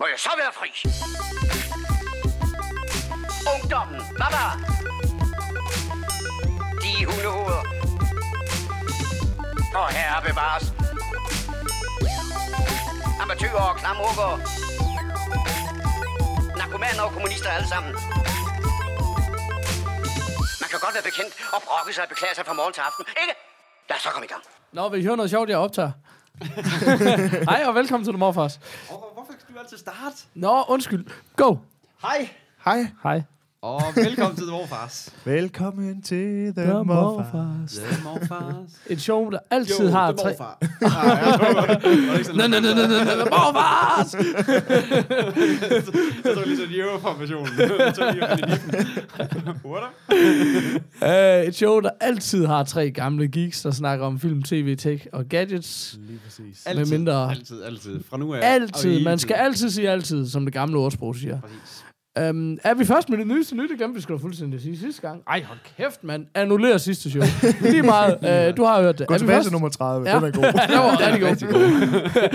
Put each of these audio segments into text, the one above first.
Må jeg så være fri? Ungdommen, baba! De hundehoveder. Og herre bevares. Amatøger og klamrukker. Narkomaner og kommunister alle sammen. Man kan godt være bekendt og brokke sig og beklage sig fra morgen til aften, ikke? Lad os så komme i gang. Nå, vil I høre noget sjovt, jeg optager? Hej, og velkommen til The Morfars. Skal du altid starte? Nå, undskyld. Go. Hej, Hej. Hej. Og velkommen til The Morfars. Velkommen til The, The Morfar. Morfars. The Morfars. Et show, der altid har tre... Ah, tror Nå, nå, nå, nå, nå, nå, Morfars! Jeg så lige sådan en Euro-formation. Så lige op i nippen. What up? Uh, et show, der altid har tre gamle geeks, der snakker om film, tv, tech og gadgets. Lige præcis. Med mindre- Altid, altid. Fra nu af. Altid. Man skal altid sige altid, som det gamle ordsprog siger. Præcis. Um, er vi først med det nyeste nyt? Det glemte vi da fuldstændig sige sidste gang. Ej, hold kæft, mand. Annullér sidste show. Lige meget. Uh, du har hørt det. Gå er tilbage til nummer 30. Ja. Den er god. det var rigtig god.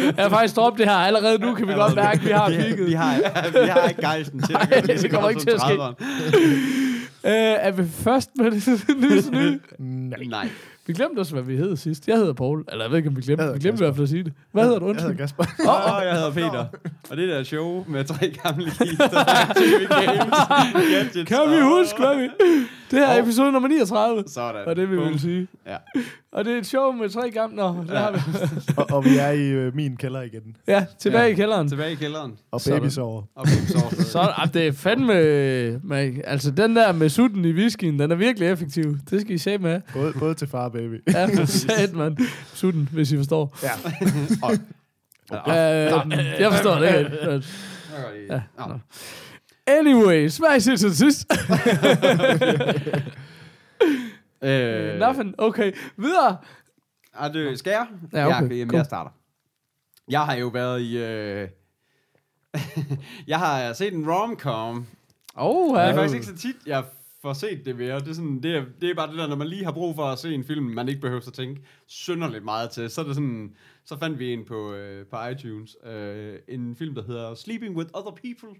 jeg har faktisk stoppet det her. Allerede nu kan vi godt mærke, at vi har peaked. vi, har, vi har ikke gejsten til at gøre det kommer ikke til at ske. 30'eren. Uh, er vi først med det nyeste nye? Nej. Nej. Vi glemte også, hvad vi hed sidst. Jeg hedder Paul. Eller jeg ved ikke, om vi glemte. Vi glemte i hvert fald at sige det. Hvad hedder du? Jeg hedder Undskyld. Kasper. Åh, oh, jeg hedder Peter. Og det der show med tre gamle games, gadgets. Kan vi huske, hvad vi... Det her er episode nummer 39. Sådan. Og det vi vil sige. Ja. Og det er et show med tre gamle... Nå, det har vi. og, og vi er i øh, min kælder igen. Ja, tilbage Ja. i kælderen. Tilbage i kælderen. Og Sådan. baby sover. Og så, Så ah, det er fandme... Man, altså, den der med sutten i whiskyen, den er virkelig effektiv. Det skal I se med. Både, både til far og baby. Ja, for sat, man. Sutten, hvis I forstår. Ja. Øh, jeg forstår det ikke. Ja. Anyways, hvad har I set til sidst? Øh, Nothing. Okay, videre. Er det, skal jeg? Ja, okay. Jeg, jamen, jeg starter. Jeg har jo været i... Øh, jeg har set en rom-com. Oh, Det er ja. faktisk ikke så tit, jeg får set det mere. Det er, sådan, det, er, det er bare det der, når man lige har brug for at se en film, man ikke behøver at tænke synderligt meget til. Så er det sådan, så fandt vi en på, øh, på iTunes. Øh, en film, der hedder Sleeping with Other People.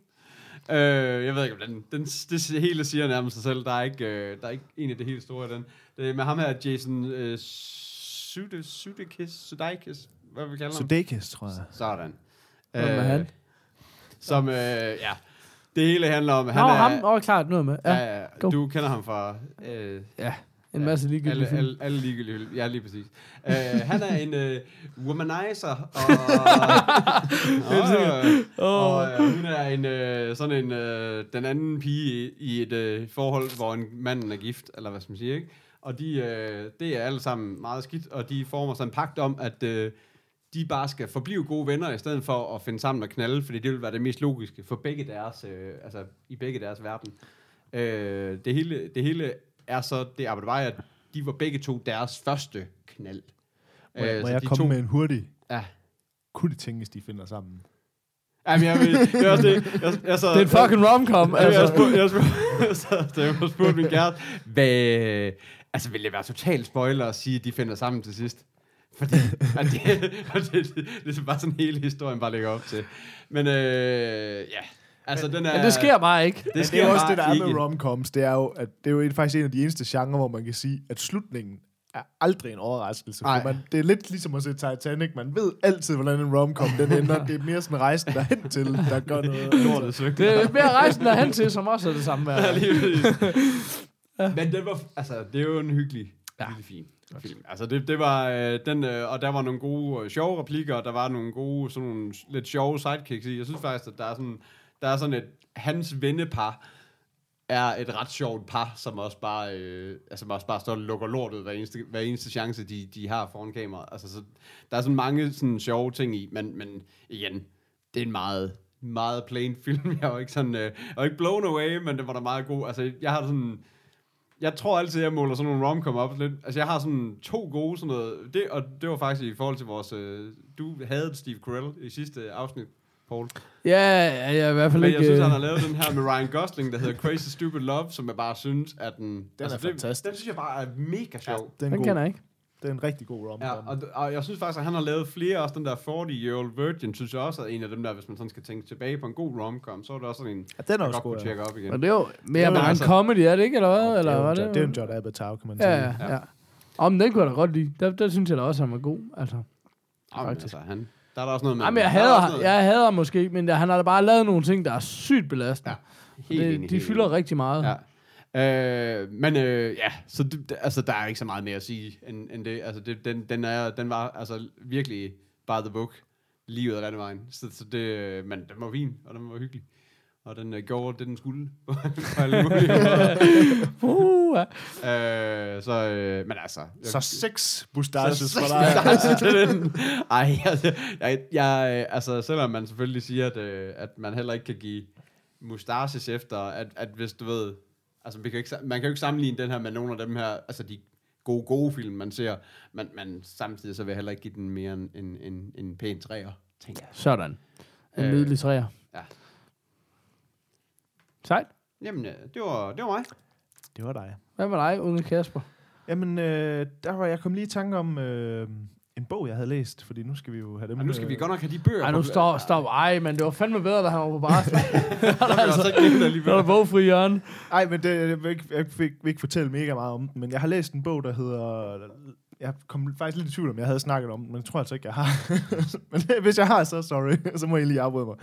Øh, jeg ved ikke, om den, den, det hele siger nærmest sig selv. Der er ikke, øh, der er ikke en af det helt store i den. Det er med ham her, Jason øh, Sudeikis, Sudeikis, Sudeikis, hvad vi kalder ham. Sudeikis, tror jeg. Sådan. Hvem er han? Som, øh, ja, det hele handler om, Nå, han er, ham. Åh, oh, klart, nu er med. Ja, Ja, ja, du kender ham fra... Øh, ja. En masse ligegyldige alle, alle, alle ligegyldige. Ja, lige præcis. Uh, han er en uh, womanizer, og, og, og uh, hun er en, uh, sådan en, uh, den anden pige i, i et uh, forhold, hvor en manden er gift, eller hvad skal man sige, ikke? Og de, uh, det er alle sammen meget skidt, og de former sådan en pagt om, at uh, de bare skal forblive gode venner, i stedet for at finde sammen og knalde, fordi det vil være det mest logiske for begge deres, øh, altså i begge deres verden. Øh, det, hele, det hele er så det arbejde var, at de var begge to deres første knald. Må, jeg, Øh, må jeg de komme to- med en hurtig? Ja. Kunne det tænkes, de finder sammen? Jamen, jeg, vil, det er også det. Jeg, jeg, så, Det er en fucking romcom, Jeg, jeg, altså. spurgte, jeg, spurgte, jeg, så, da jeg spurgte min kæreste, hvad, altså vil det være total spoiler at sige, at de finder sammen til sidst? Fordi at det, at det, det, det, er bare sådan hele historien bare ligger op til. Men øh, ja, altså den er... Men det sker bare ikke. Det Det sker er jo også det, der er med romcoms. Det er jo, at det er jo faktisk en af de eneste genrer, hvor man kan sige, at slutningen er aldrig en overraskelse. Nej. For man, det er lidt ligesom at se Titanic. Man ved altid, hvordan en romcom den ender. Det er mere sådan rejsen derhen til, der gør noget. lortet søgt. Det er mere rejsen derhen til, som også er det samme Ja, værd. lige præcis. Men den var, altså, det er jo en hyggelig, ja. hyggelig fin film. Altså, det, det var, øh, den, øh, og der var nogle gode øh, sjove replikker, og der var nogle gode, sådan nogle lidt sjove sidekicks i. Jeg synes faktisk, at der er sådan, der er sådan et, hans vennepar er et ret sjovt par, som også bare, øh, altså, også bare står og lukker lortet hver eneste, hver eneste chance, de, de har foran kameraet. Altså, så, der er sådan mange sådan sjove ting i, men, men igen, det er en meget, meget plain film. Jeg var ikke sådan, øh, jeg var ikke blown away, men det var da meget god. Altså, jeg har sådan, jeg tror altid, jeg måler sådan nogle romcom op lidt. Altså, jeg har sådan to gode sådan noget. Det, og det var faktisk i forhold til vores... Øh, du havde Steve Carell i sidste afsnit, Paul. Ja, ja, er i hvert fald Men ikke... jeg synes, øh, han har lavet den her med Ryan Gosling, der hedder Crazy Stupid Love, som jeg bare synes, at den... den er det, fantastisk. Den synes jeg bare er mega sjov. Den, er Den god. kender jeg ikke. Det er en rigtig god rom-com. Ja, og, og jeg synes faktisk, at han har lavet flere, også den der 40-Year-Old Virgin, synes jeg også er en af dem der, hvis man sådan skal tænke tilbage på en god rom-com, så er det også sådan en, Ja, den er også godt god, kunne ja. tjekke op igen. Men det er jo mere bare en altså- comedy, er det ikke, eller hvad? det, Eller er jo, det? det er en Judd Apatow, kan man sige. Ja, ja, ja. Om den kunne jeg da godt lide. Der, der synes jeg da også, han var god. Altså. Jamen, altså, han, der er der også noget med... Jamen, jeg der er hader, jeg hader måske, men der, han har da bare lavet nogle ting, der er sygt belastende. Ja, helt det, enig, de helt fylder enig. rigtig meget. Ja. Øh, men øh, ja, så det, det- altså, der er ikke så meget mere at sige end, end det. Altså, det, den, den, er, den var altså virkelig by the book, lige ud af landevejen. Så, så det, øh, men den var fin, og den var hyggelig. Og den øh, gjorde det, den skulle. Uh, øh, så, øh, men altså... Så seks mustaches for dig. til den. Ej, altså, jeg, jeg, altså, selvom man selvfølgelig siger, at, øh, at man heller ikke kan give mustaches efter, at, at hvis du ved, altså vi kan ikke, man kan jo ikke sammenligne den her med nogle af dem her, altså de gode, gode film, man ser, men, men samtidig så vil jeg heller ikke give den mere en, en, en, en pæn træer, tænker jeg. Sådan. En Øh, nydelig træer. ja. Sejt. Jamen, øh, det var, det var mig. Det var dig. Hvad med dig, unge Kasper? Jamen, øh, der var jeg kom lige i tanke om øh, en bog, jeg havde læst, fordi nu skal vi jo have dem... Og nu skal vi øh, godt nok have de bøger Ej, nu stop, stop. Ej, men det var fandme bedre, da han var på barsel. Jeg har altså ikke alligevel. er der bogfri hjørne. Ej, men det, jeg, vil ikke, jeg vil ikke, vil ikke fortælle mega meget om den, men jeg har læst en bog, der hedder... Jeg kom faktisk lidt i tvivl om, jeg havde snakket om men jeg tror altså ikke, jeg har. men hvis jeg har, så sorry, så må I lige afbryde mig.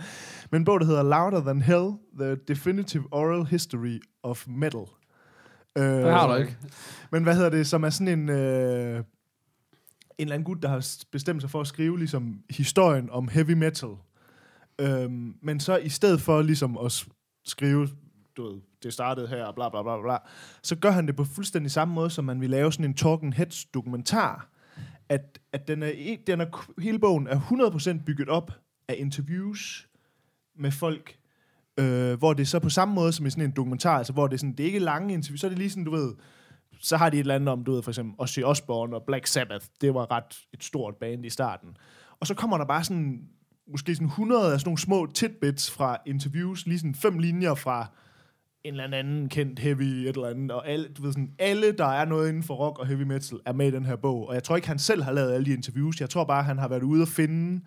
Men en bog, der hedder Louder Than Hell, The Definitive Oral History of Metal. Øh, Det har du ikke. Men hvad hedder det, som er sådan en... Øh, en eller anden gut, der har bestemt sig for at skrive ligesom historien om heavy metal. Øhm, men så i stedet for ligesom at skrive, du ved, det startede her, bla bla bla bla, så gør han det på fuldstændig samme måde, som man vil lave sådan en Talking Heads dokumentar. At, at den er, den er, hele bogen er 100% bygget op af interviews med folk, øh, hvor det er så på samme måde som i sådan en dokumentar, altså hvor det er sådan, det er ikke lange interviews, så er det lige sådan, du ved, så har de et eller andet om, du ved, for eksempel Ozzy Osbourne og Black Sabbath. Det var ret et stort band i starten. Og så kommer der bare sådan, måske sådan 100 af sådan nogle små tidbits fra interviews, lige sådan fem linjer fra en eller anden kendt heavy et eller andet, og alle, du ved sådan, alle, der er noget inden for rock og heavy metal, er med i den her bog. Og jeg tror ikke, han selv har lavet alle de interviews. Jeg tror bare, han har været ude og finde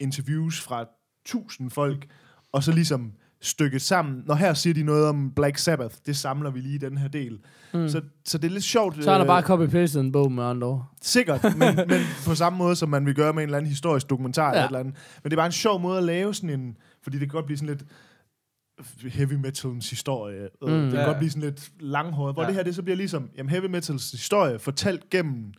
interviews fra tusind folk, og så ligesom stykket sammen. Når her siger de noget om Black Sabbath, det samler vi lige i den her del. Mm. Så, så det er lidt sjovt. Så er der øh, bare copy-pastet en bog med andre ord. Sikkert, men, men på samme måde, som man vil gøre med en eller anden historisk dokumentar ja. Eller andet. Men det er bare en sjov måde at lave sådan en... Fordi det kan godt blive sådan lidt heavy metalens historie. Mm, det kan ja. godt blive sådan lidt langhåret. Hvor Ja. det her, det så bliver ligesom jamen, heavy metals historie, fortalt gennem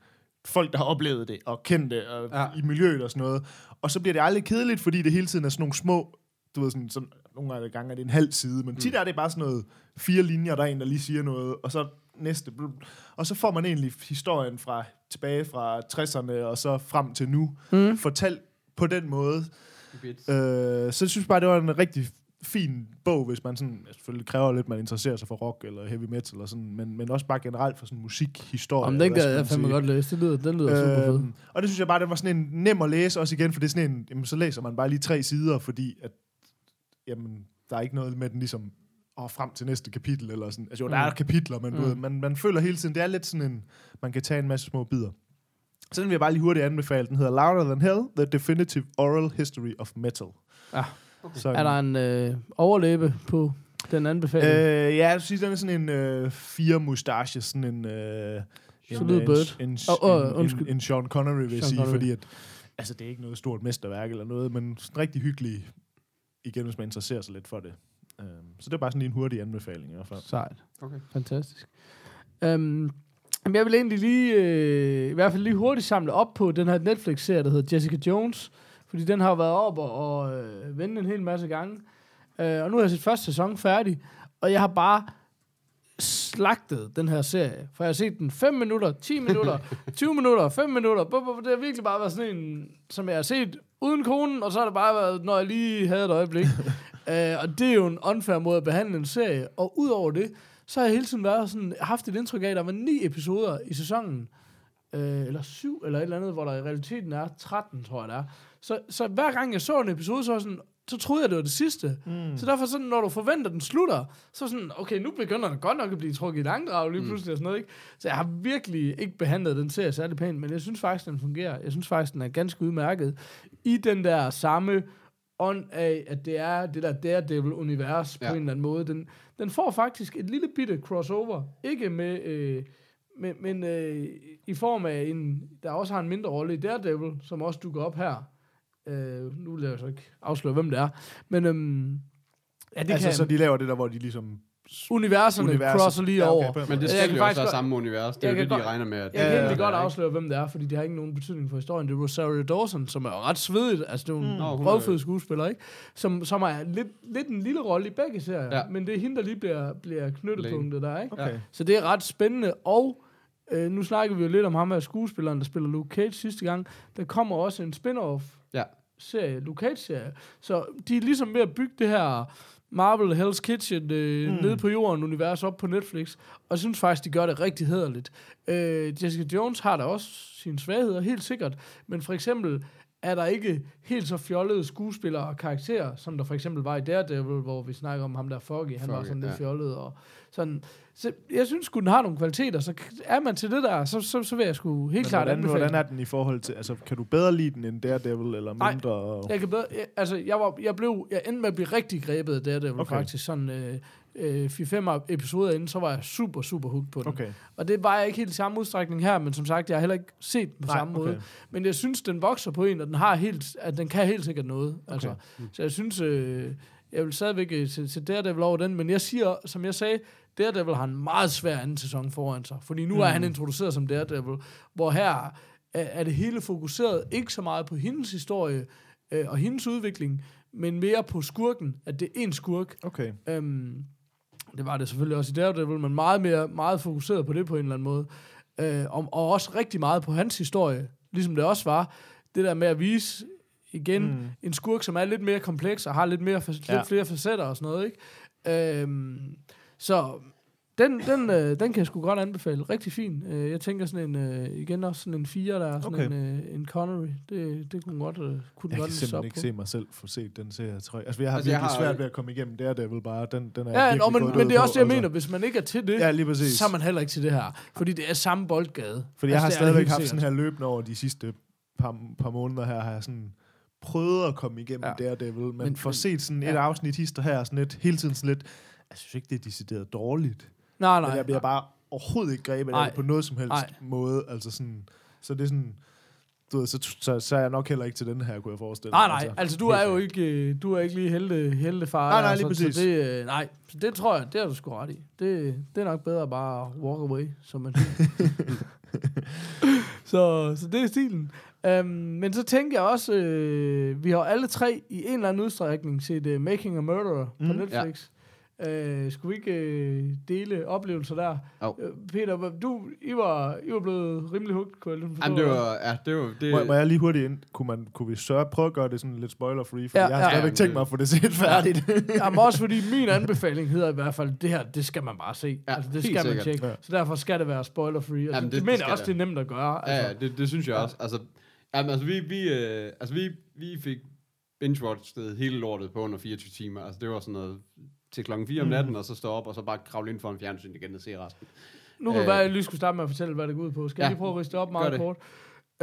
folk, der har oplevet det, og kendt det, og Ja. i miljøet og sådan noget. Og så bliver det aldrig kedeligt, fordi det hele tiden er sådan nogle små, du ved sådan, sådan nogle af gange er det en halv side, men tit er det bare sådan noget fire linjer, der er en, der lige siger noget, og så næste, og så får man egentlig historien fra tilbage fra 60'erne, og så frem til nu, mm. fortalt på den måde. Øh, så jeg synes bare, det var en rigtig fin bog, hvis man sådan, ja, selvfølgelig kræver lidt, man interesserer sig for rock eller heavy metal, og sådan, men, men også bare generelt for sådan musikhistorie. Om den gad jeg fandme godt læse. Det lyder, den lyder super fed. Øhm, og det synes jeg bare, det var sådan en nem at læse også igen, for det er sådan en, jamen, så læser man bare lige tre sider, fordi at, jamen, der er ikke noget med den ligesom, og frem til næste kapitel, eller sådan. Altså jo, der Mm. er kapitler, men mm. du ved, man, man føler hele tiden, det er lidt sådan en, man kan tage en masse små bidder. Så den vil jeg bare lige hurtigt anbefale. Den hedder Louder Than Hell, The Definitive Oral History of Metal. Ja. Så, Er der en øh, overlæbe på den anbefaling? Øh, ja, jeg vil sige, den er sådan en øh, fire mustache, sådan en... Øh, en, Solid bird. En, en, Åh, åh, en, en, undskyld. en Sean Connery, vil jeg Sean sige, Connery. fordi at, altså, det er ikke noget stort mesterværk eller noget, men sådan rigtig hyggelig, igen, hvis man interesserer sig lidt for det. Um, så det er bare sådan lige en hurtig anbefaling i hvert fald. Sejt. Okay. Fantastisk. Um, men jeg vil egentlig lige, øh, i hvert fald lige hurtigt samle op på den her Netflix-serie, der hedder Jessica Jones. Fordi den har jo været op og, og øh, vendt en hel masse gange. Uh, og nu har jeg set første sæson færdig. Og jeg har bare slagtet den her serie. For jeg har set den 5 minutter, 10 minutter, 20 minutter, 5 minutter. Bup, bup, Det har virkelig bare været sådan en, som jeg har set uden konen, og så har det bare været, når jeg lige havde et øjeblik. uh, og det er jo en unfair måde at behandle en serie. Og udover det, så har jeg hele tiden været sådan, haft et indtryk af, at der var ni episoder i sæsonen. Øh, eller syv, eller et eller andet, hvor der i realiteten er 13, tror jeg det er. Så, så hver gang jeg så en episode, så var sådan, så troede jeg, det var det sidste. Mm. Så derfor sådan, når du forventer, den slutter, så sådan, okay, nu begynder den godt nok at blive trukket i langdrag lige pludselig og sådan noget, ikke? Så jeg har virkelig ikke behandlet den serie særlig pænt, men jeg synes faktisk, den fungerer. Jeg synes faktisk, den er ganske udmærket i den der samme ånd af, at det er det der Daredevil-univers. Ja. på en eller anden måde. Den, den får faktisk et lille bitte crossover. Ikke med... Øh, men, men øh, i form af en, der også har en mindre rolle i Daredevil, som også dukker op her. Øh, nu vil jeg så ikke afsløre, hvem det er. Men øhm, ja, det altså, kan, så de laver det der, hvor de ligesom... universerne Universet. crosser lige Ja, okay, over. Men det skal jo faktisk også være godt- samme univers. Det er jeg jo det, de godt- regner med. At Jeg det kan er egentlig godt afsløre, hvem det er, fordi det har ikke nogen betydning for historien. Det er Rosario Dawson, som er ret svedigt. Altså, det er jo en mm. er- røvfed skuespiller, ikke? Som, som er lidt, lidt en lille rolle i begge serier. Ja. Men det er hende, der lige bliver, bliver knyttepunktet der, ikke? Okay. Så det er ret spændende, og øh, nu snakker vi jo lidt om ham her skuespilleren, der spiller Luke Cage sidste gang. Der kommer også en spin-off. Serie, Luke Cage-serie. Så de er ligesom ved at bygge det her Marvel Hell's Kitchen øh, mm. nede på jorden univers op på Netflix, og jeg synes faktisk, de gør det rigtig hederligt. Øh, Jessica Jones har da også sine svagheder, helt sikkert, men for eksempel er der ikke helt så fjollede skuespillere og karakterer, som der for eksempel var i Daredevil, hvor vi snakker om ham der Foggy, han var Foggy, sådan lidt ja. fjollet og sådan. Så jeg synes sgu, den har nogle kvaliteter, så er man til det der, så, så, så vil jeg sgu helt Men klart hvordan, anbefale hvordan er den i forhold til... Altså, kan du bedre lide den end Daredevil, eller Nej, mindre? Jeg kan bedre, jeg, altså, jeg, var, jeg, blev, jeg endte med at blive rigtig grebet af Daredevil. Okay. faktisk. Sådan øh, øh, 4-5 episoder inden, så var jeg super, super hooked på den. Okay. Og det var jeg ikke helt i samme udstrækning her, men som sagt, jeg har heller ikke set den på Nej, samme okay. måde. Men jeg synes, den vokser på en, og den, har helt, at den kan helt sikkert noget. Altså. Så jeg synes, øh, jeg vil stadigvæk øh, til, til Daredevil over den, men jeg siger, som jeg sagde, Daredevil har en meget svær anden sæson foran sig, fordi nu mm. er han introduceret som Daredevil, hvor her er, er det hele fokuseret ikke så meget på hendes historie øh, og hendes udvikling, men mere på skurken, at det er en skurk, Okay. Øhm, det var det selvfølgelig også i Daredevil, men meget mere meget fokuseret på det på en eller anden måde. Øh, og, og også rigtig meget på hans historie, ligesom det også var. Det der med at vise igen mm. en skurk, som er lidt mere kompleks og har lidt, mere, Ja. lidt flere facetter og sådan noget. Ikke? Øhm, så den, den, øh, den kan jeg sgu godt anbefale. Rigtig fin. Øh, jeg tænker sådan en, øh, igen også sådan en fire der, sådan Okay. en, øh, en Connery. Det, det kunne godt, øh, kunne Jeg godt kan simpelthen ikke på. se mig selv få set den serie, tror jeg. Altså, jeg har Altså, altså, jeg virkelig har- svært ved at komme igennem Daredevil bare. Den, den er Ja, virkelig nå, men, men det er også det, jeg altså. mener. Hvis man ikke er til det, Ja, lige præcis. så er man heller ikke til det her. Fordi det er samme boldgade. Fordi jeg har Altså, er det stadigvæk haft sådan her løbende over de sidste par, par måneder her, har jeg sådan prøvet at komme igennem Ja. Daredevil, men, Men- men får set sådan et ja. afsnit hister her, sådan lidt, hele tiden sådan lidt, jeg synes ikke, det er decideret dårligt. Nej, Men nej. jeg bliver bare overhovedet ikke grebet af Nej. det på noget som helst Nej. måde. Altså sådan, så det er sådan, du ved, så, så, så er jeg nok heller ikke til den her, kunne jeg forestille Nej, mig. nej. Altså, du er jo ikke, øh, du er ikke lige helte, heltefar. Nej, nej, lige så, præcis. Så det, øh, nej, så det tror jeg, det har du sgu ret i. Det, det er nok bedre bare at walk away, som man så, så det er stilen. Um, men så tænker jeg også, øh, vi har alle tre i en eller anden udstrækning set uh, Making a Murderer mm, på Netflix. Uh, skulle vi ikke uh, dele oplevelser der? Jo. Uh, Peter, du, I var, I var blevet rimelig hugt, kunne jeg forstå. Jamen, det var... Ja, det var... Det, Må, må jeg lige hurtigt ind? Kunne, man, kunne vi sørge prøve at gøre det sådan lidt spoiler-free? Fordi Ja, ja, jeg har ja. stadigvæk Ja, tænkt det- mig at få det set færdigt. Jamen også fordi min anbefaling hedder i hvert fald, det her, det skal man bare se. Ja, altså, det skal man tjekke. Ja. Så derfor skal det være spoiler-free. Og Jamen, det, det- det, det mener jeg også, det. det er nemt at gøre. Ja, Altså, ja det, det synes jeg Ja. også. Altså, jamen, altså, vi, vi, øh, altså, vi, vi fik binge-watched hele lortet på under 24 timer. Altså, det var sådan noget til klokken 4 om Mm. natten, og så stå op, og så bare kravle ind for en fjernsyn igen og se resten. nu kan øh, jeg lige skulle starte med at fortælle, hvad det går ud på. Skal jeg Ja, lige prøve at riste det op meget kort?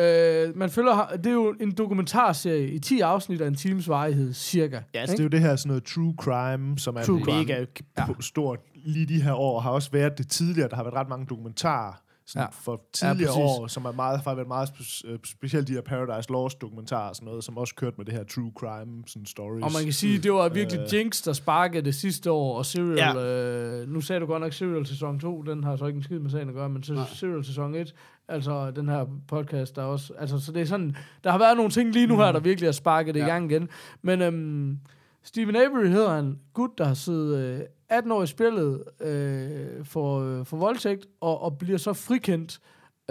Øh, man følger, det er jo en dokumentarserie i 10 afsnit af en times varighed, cirka. Ja, altså, det er jo det her sådan noget true crime, som er True true crime. mega ja. stort lige de her år, og har også været det tidligere. Der har været ret mange dokumentarer sådan Ja. for tidligere præcis. ja, år, som er meget, har været meget spe, øh, specielt de her Paradise Lost dokumentarer og sådan noget, som også kørt med det her true crime sådan stories. Og man kan sige, det var virkelig Øh. Jinx, der sparkede det sidste år, og Serial, Ja. øh, nu sagde du godt nok Serial sæson 2, den har så ikke en skid med sagen at gøre, men så Nej. Serial sæson 1, altså den her podcast, der er også, altså så det er sådan, der har været nogle ting lige nu her, der virkelig har sparket det Ja. i gang igen. Men øhm, Stephen Avery hedder han, gut, der har siddet øh, 18 år i spillet øh, for, øh, for voldtægt, og, og bliver så frikendt,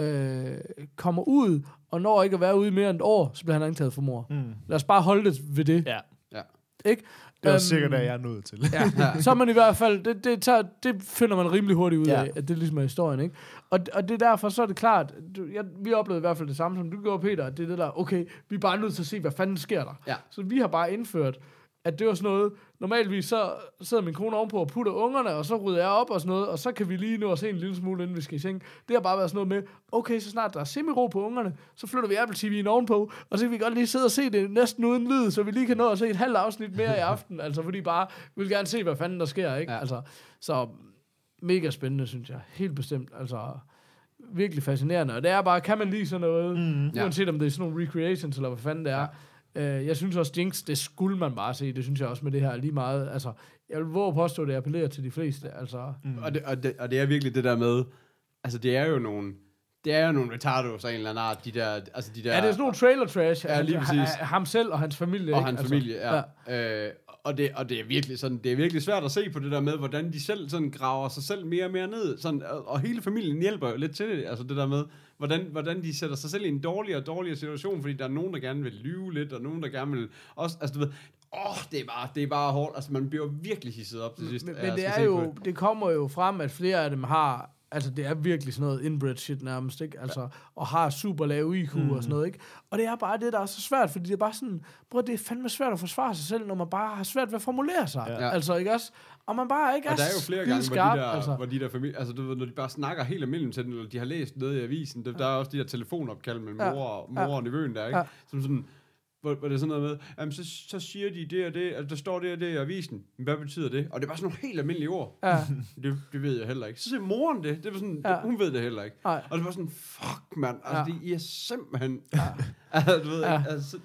øh, kommer ud, og når ikke at være ude i mere end et år, så bliver han anklaget for mord. Mm. Lad os bare holde det ved det. Ja. Ja. Ikke? Det er også sikkert, at jeg er nødt til. Ja, så er man i hvert fald, det, det, tager, det finder man rimelig hurtigt ud Ja. af, at det ligesom er historien, ikke? Og, og det er derfor, så er det klart, du, jeg, vi oplevede i hvert fald det samme, som du gjorde, Peter, at det er det der, okay, vi er bare nødt til at se, hvad fanden sker der. Ja. Så vi har bare indført, at det var sådan noget, normalvis så sidder min kone ovenpå og putter ungerne, og så rydder jeg op og sådan noget, og så kan vi lige nå at se en lille smule, inden vi skal i seng. Det har bare været sådan noget med, okay, så snart der er semi-ro på ungerne, så flytter vi Apple TV'en ovenpå, og så kan vi godt lige sidde og se det næsten uden lyd, så vi lige kan nå at se et halvt afsnit mere i aften, altså fordi bare, vi vil gerne se, hvad fanden der sker, ikke? Ja. Ja. Altså, så mega spændende, synes jeg. Helt bestemt, altså virkelig fascinerende. Og det er bare, kan man lide sådan noget, mm, Ja. uanset om det er sådan nogle recreations, eller hvad fanden det er. Ja. Uh, jeg synes også, Jinx, det skulle man bare se. Det synes jeg også med det her lige meget. Altså, jeg vil våge påstå, at det appellerer til de fleste. Altså, Mm. Og, det, og, det, og det er virkelig det der med, altså det er jo nogle, det er jo nogle retardos af en eller anden art, de der, altså de der, ja, det er sådan nogle trailer trash. Ja, lige altså, præcis. ha- Ham selv og hans familie. og ikke? hans altså, familie, ja. ja. Øh, og, det, og det er virkelig sådan, det er virkelig svært at se på det der med, hvordan de selv sådan graver sig selv mere og mere ned, sådan, og, og hele familien hjælper jo lidt til det, altså det der med, hvordan, hvordan de sætter sig selv i en dårligere og dårligere situation, fordi der er nogen, der gerne vil lyve lidt, og nogen, der gerne vil også, altså du ved, åh, det er bare, det er bare hårdt, altså man bliver virkelig hisset op til sidst. Men, men det er jo, det kommer jo frem, at flere af dem har, altså det er virkelig sådan noget inbred shit nærmest, ikke? Altså, ja. og har super lav IQ mm. og sådan noget, ikke? Og det er bare det, der er så svært, fordi det er bare sådan, bror, det er fandme svært at forsvare sig selv, når man bare har svært ved at formulere sig. Ja. Ja. Altså, ikke også? Og man bare ikke Og der er jo flere gange, skideskarp, hvor de der, altså. hvor de der familie, altså du ved, når de bare snakker helt almindeligt til den, eller de har læst noget i avisen, der, der er også de der telefonopkald mellem Ja. mor, og, mor Ja. og nevøen der, ikke? Ja. Som sådan, hvor, hvor det er sådan noget med, jamen så, så siger de det og det, altså der står det og det i avisen, men hvad betyder det? Og det er bare sådan nogle helt almindelige ord. Ja. Det, det ved jeg heller ikke. Så siger moren det, det var sådan, Ja. ja. hun ved det heller ikke. Nej. Og det var sådan, fuck mand, altså Ja. ja. det er simpelthen, ja. altså du ved Ja. ikke, altså,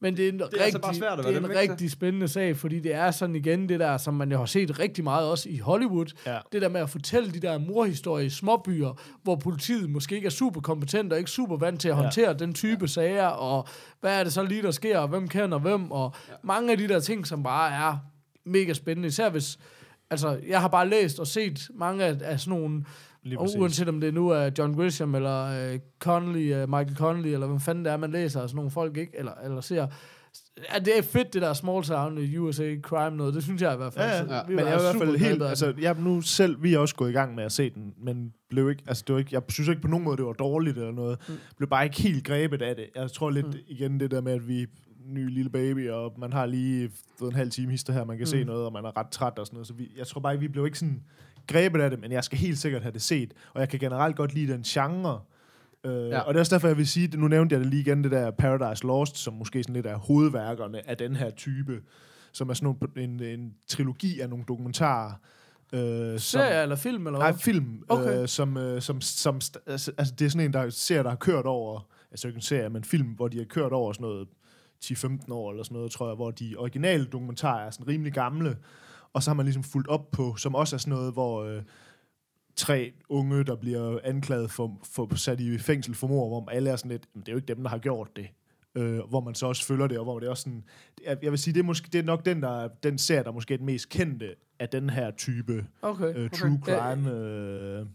Men det er en, er rigtig, altså bare svært at det er en rigtig spændende sag, fordi det er sådan igen det der, som man jo har set rigtig meget også i Hollywood. Ja. Det der med at fortælle de der morhistorier i småbyer, hvor politiet måske ikke er super kompetent og ikke super vant til at Ja. håndtere den type ja. sager, og hvad er det så lige, der sker, og hvem kender hvem, og ja. mange af de der ting, som bare er mega spændende, især hvis, altså, jeg har bare læst og set mange af, af sådan nogle, Lige og uanset om det nu er John Grisham, eller uh, Connolly, uh, Michael Connolly, eller hvem fanden det er, man læser af sådan nogle folk, ikke? Eller, eller ser. Ja, det er fedt, det der small town i USA crime noget. Det synes jeg i hvert fald. Ja, ja. Så Ja. vi Men jeg er i hvert fald helt, altså, jeg nu selv, vi er også gået i gang med at se den, men blev ikke, altså det var ikke, jeg synes ikke på nogen måde, det var dårligt eller noget. Mm. Blev bare ikke helt grebet af det. Jeg tror lidt Mm. igen det der med, at vi ny lille baby, og man har lige fået en halv time hister her, man kan mm. se noget, og man er ret træt og sådan noget. Så vi, jeg tror bare ikke, vi blev ikke sådan grebet af det, men jeg skal helt sikkert have det set. Og jeg kan generelt godt lide den genre. Øh, Ja. Og det er også derfor, jeg vil sige, nu nævnte jeg det lige igen, det der Paradise Lost, som måske sådan lidt er hovedværkerne af den her type, som er sådan nogle, en, en trilogi af nogle dokumentarer. Øh, Serie eller film, eller Nej, hvad? film, Okay. okay. øh, som, øh, som, som altså, altså, det er sådan en, der ser, der har kørt over, altså ikke en serie, men film, hvor de har kørt over sådan noget 10-15 år eller sådan noget, tror jeg, hvor de originale dokumentarer er sådan rimelig gamle, og så har man ligesom fulgt op på, som også er sådan noget, hvor øh, tre unge, der bliver anklaget for, for sat i fængsel for mord, hvor alle er sådan lidt, "Men det er jo ikke dem, der har gjort det. Øh, hvor man så også følger det, og hvor det er også sådan, jeg, jeg vil sige, det er, måske, det er nok den, der, den serie, der måske er den mest kendte af den her type Okay. øh, true crime. Øh,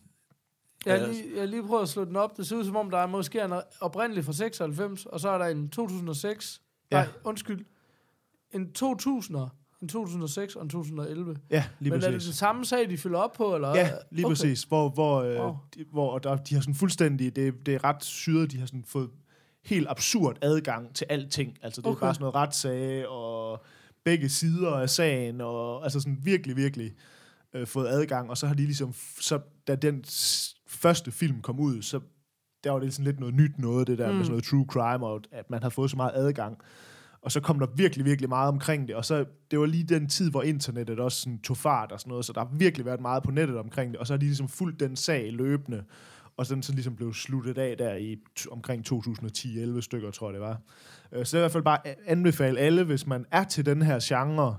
Jeg har, lige, jeg har lige prøvet at slå den op. Det ser ud som om, der er måske en oprindelig fra 96, og så er der en 2006. Ja. Nej, undskyld. En 2000'er, en 2006 og en 2011. ja, lige Men er det præcis. den samme sag, de fylder op på? Eller? Ja, lige okay. præcis. Hvor, hvor, øh, Wow. de, hvor der, de har sådan fuldstændig, det, det er ret syret, de har sådan fået helt absurd adgang til alting. Altså det okay. Er bare sådan noget retssag, og begge sider af sagen, og altså sådan virkelig, virkelig øh, fået adgang. Og så har de ligesom, så da den første film kom ud, så der var det sådan lidt noget nyt noget, det der. Mm. med sådan noget true crime, og at man har fået så meget adgang. Og så kom der virkelig, virkelig meget omkring det. Og så, det var lige den tid, hvor internettet også sådan tog fart og sådan noget, så der har virkelig været meget på nettet omkring det. Og så har de ligesom fulgt den sag løbende, og så den så ligesom blev sluttet af der i t- omkring 2010-11 stykker, tror jeg det var. Øh, Så det er i hvert fald bare anbefale alle, hvis man er til den her genre,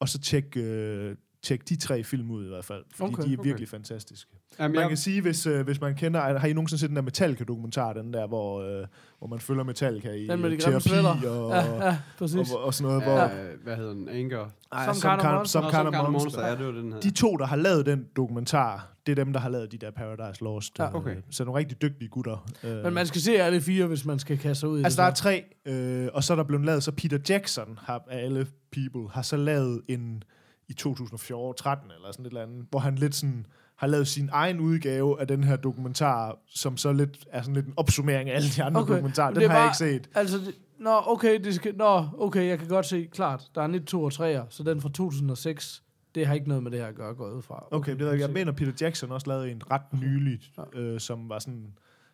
og så tjek, øh, tjek de tre film ud i hvert fald, fordi Okay, de er okay. virkelig fantastiske. Jamen, Man jeg, kan sige, hvis, øh, hvis man kender, har I nogensinde set den der Metallica-dokumentar, den der, hvor, øh, hvor man følger Metallica i Den med de øh, grimme terapi og, Ja, ja, præcis. og, og sådan noget, hvor... øh, hvad hedder den? Anger? Ej, Some some, Kind of Monster. some Nå, kind of monster. Ja, det var den her. De to, der har lavet den dokumentar, det er dem, der har lavet de der Paradise Lost. Ja. øh, Okay. Så nogle rigtig dygtige gutter. Øh, Men man skal se alle fire, hvis man skal kaste sig ud i Altså, det. der er tre, øh, og så er der blevet lavet, så Peter Jackson har, af alle people, har så lavet en i 2013 eller sådan et eller andet, hvor han lidt sådan har lavet sin egen udgave af den her dokumentar, som så lidt er sådan lidt en opsummering af alle de andre okay. dokumentarer. Men Den det har jeg bare- ikke set. Altså, det, nå, okay, det skal, nå, okay, jeg kan godt se, klart, der er 1, 2 og 3'er, så den fra 2006, det har ikke noget med det her at gøre, går jeg ud fra. Okay, det ved jeg, jeg mener, Peter Jackson også lavede en ret nyligt, øh, som var sådan,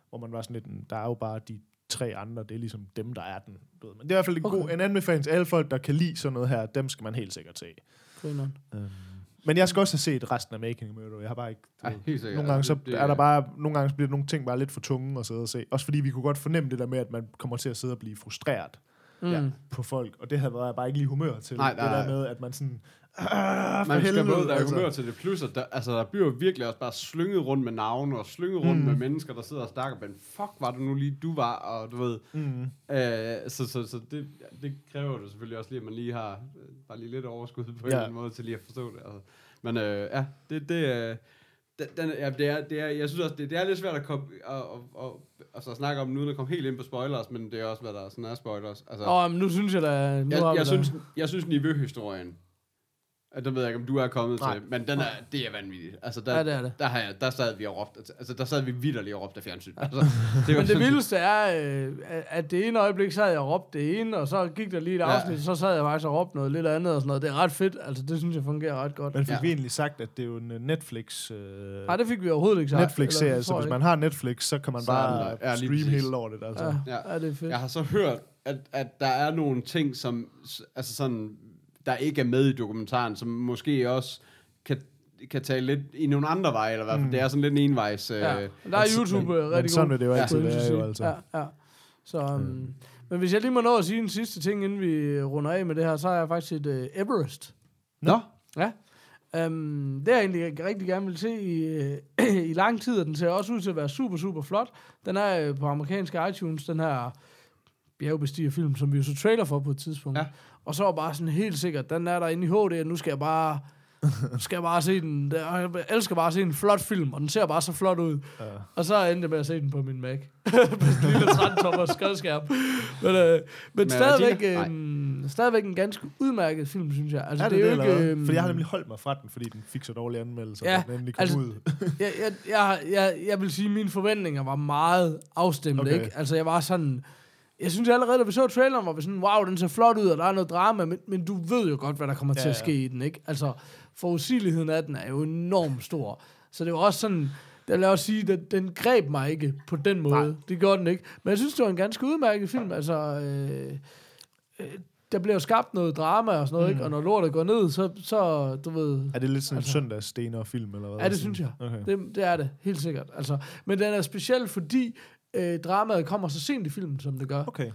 hvor man var sådan lidt, der er jo bare de tre andre, det er ligesom dem, der er den. Du ved. Men det er i hvert fald en, Okay. god, en anbefaling til alle folk, der kan lide sådan noget her, dem skal man helt sikkert se. Grineren. Men jeg skal også have set resten af Making a Murder. Jeg har bare ikke... Ej, sikkert. Nogle gange, så Altså, det- er der bare, nogle gange bliver nogle ting bare lidt for tunge at sidde og se. Også fordi vi kunne godt fornemme det der med, at man kommer til at sidde og blive frustreret Mm. ja, på folk. Og det havde været jeg bare ikke lige humør til. Nej, det nej, der nej. med, at man sådan... Ah, Man skal helvede, både være altså. humør til det, plus at der, altså, der bliver virkelig også bare slynget rundt med navne, og slynget rundt Mm. med mennesker, der sidder og snakker, men fuck var det nu lige, du var, og du ved, Mm. øh, så, så, så det, det kræver det selvfølgelig også lige, at man lige har øh, bare lige lidt overskud på en Ja. eller anden måde til lige at forstå det. Altså. Men øh, ja, det, det, øh, den, ja, det, er, det er, jeg synes også, det, det er lidt svært at, komme, at, at, at, altså at snakke om nu, at komme helt ind på spoilers, men det er også, hvad der sådan er spoilers. Altså, Åh, men nu synes jeg da... Nu jeg, jeg, da- synes, jeg synes niveauhistorien, at den ved jeg ikke, om du er kommet Nej. til, men den er, det er vanvittigt. Altså, der, Ja, det er det. Der, har jeg, der sad vi og råbte, altså, der sad vi vidderligt og råbte af fjernsyn. Altså, det var Men det vildeste er, øh, at- det ene øjeblik sad jeg og råbte det ene, og så gik der lige et Ja. afsnit, så sad jeg faktisk og råbte noget lidt andet og sådan noget. Det er ret fedt, altså det synes jeg fungerer ret godt. Men fik Ja. vi egentlig sagt, at det er jo en øh, Netflix... Øh, Nej, det fik vi overhovedet ikke sagt. Netflix-serie, så hvis man har Netflix, så kan man Så bare der. Ja, streame præcis. hele lortet. Altså. Ja. Ja, ja, det er fedt. Jeg har så hørt, at, at der er nogle ting, som altså sådan, der ikke er med i dokumentaren, som måske også kan, kan tage lidt i nogle andre veje, eller i hvert fald, Mm. det er sådan lidt en envejs... Øh, Ja, der er YouTube men, øh, rigtig men sådan god. vil det jo altid på være, jo altså. Ja, ja. Så, um, Men hvis jeg lige må nå at sige en sidste ting, inden vi runder af med det her, så har jeg faktisk et uh, Everest. Nå, Ja. Um, det har jeg egentlig rigtig gerne vil se i, øh, i lang tid, og den ser også ud til at være super, super flot. Den er øh, på amerikanske iTunes, den her bjergbestigerfilm, som vi jo så trailer for på et tidspunkt. Ja. Og så var bare sådan helt sikkert, den er der inde i HD, og nu skal jeg bare, skal jeg bare se den. Der- Jeg elsker bare at se en flot film, og den ser bare så flot ud. Ja. Og så endte jeg med at se den på min Mac. på en lille 13-tommer skadskærm. Men, øh, men stadigvæk, øh, stadigvæk en ganske udmærket film, synes jeg. Altså, Er det, det er det, jo ikke... øhm, Fordi jeg har nemlig holdt mig fra den, fordi den fik så dårlige anmeldelser, Ja, den endelig kom altså- ud. jeg, jeg, jeg, jeg, jeg vil sige, at mine forventninger var meget afstemt. Okay. ikke? Altså, jeg var sådan... Jeg synes allerede, da vi så traileren, var vi sådan, wow, den ser flot ud, og der er noget drama, men, men du ved jo godt, hvad der kommer ja, Ja, til at ja. ske i den, ikke? Altså, forudsigeligheden af den er jo enormt stor. Så det var også sådan, det jeg også sige, den, den greb mig ikke på den måde. Nej. Det gjorde den ikke. Men jeg synes, det var en ganske udmærket film. Altså, øh, øh, der bliver jo skabt noget drama og sådan noget, mm. ikke? Og når lortet går ned, så, så du ved... Er det lidt sådan en Altså- søndagsstener film, eller hvad? Ja, det Sådan- synes jeg. Okay. Det, det er det, helt sikkert. Altså, men den er speciel, fordi øh, dramaet kommer så sent i filmen, som det gør. Okay.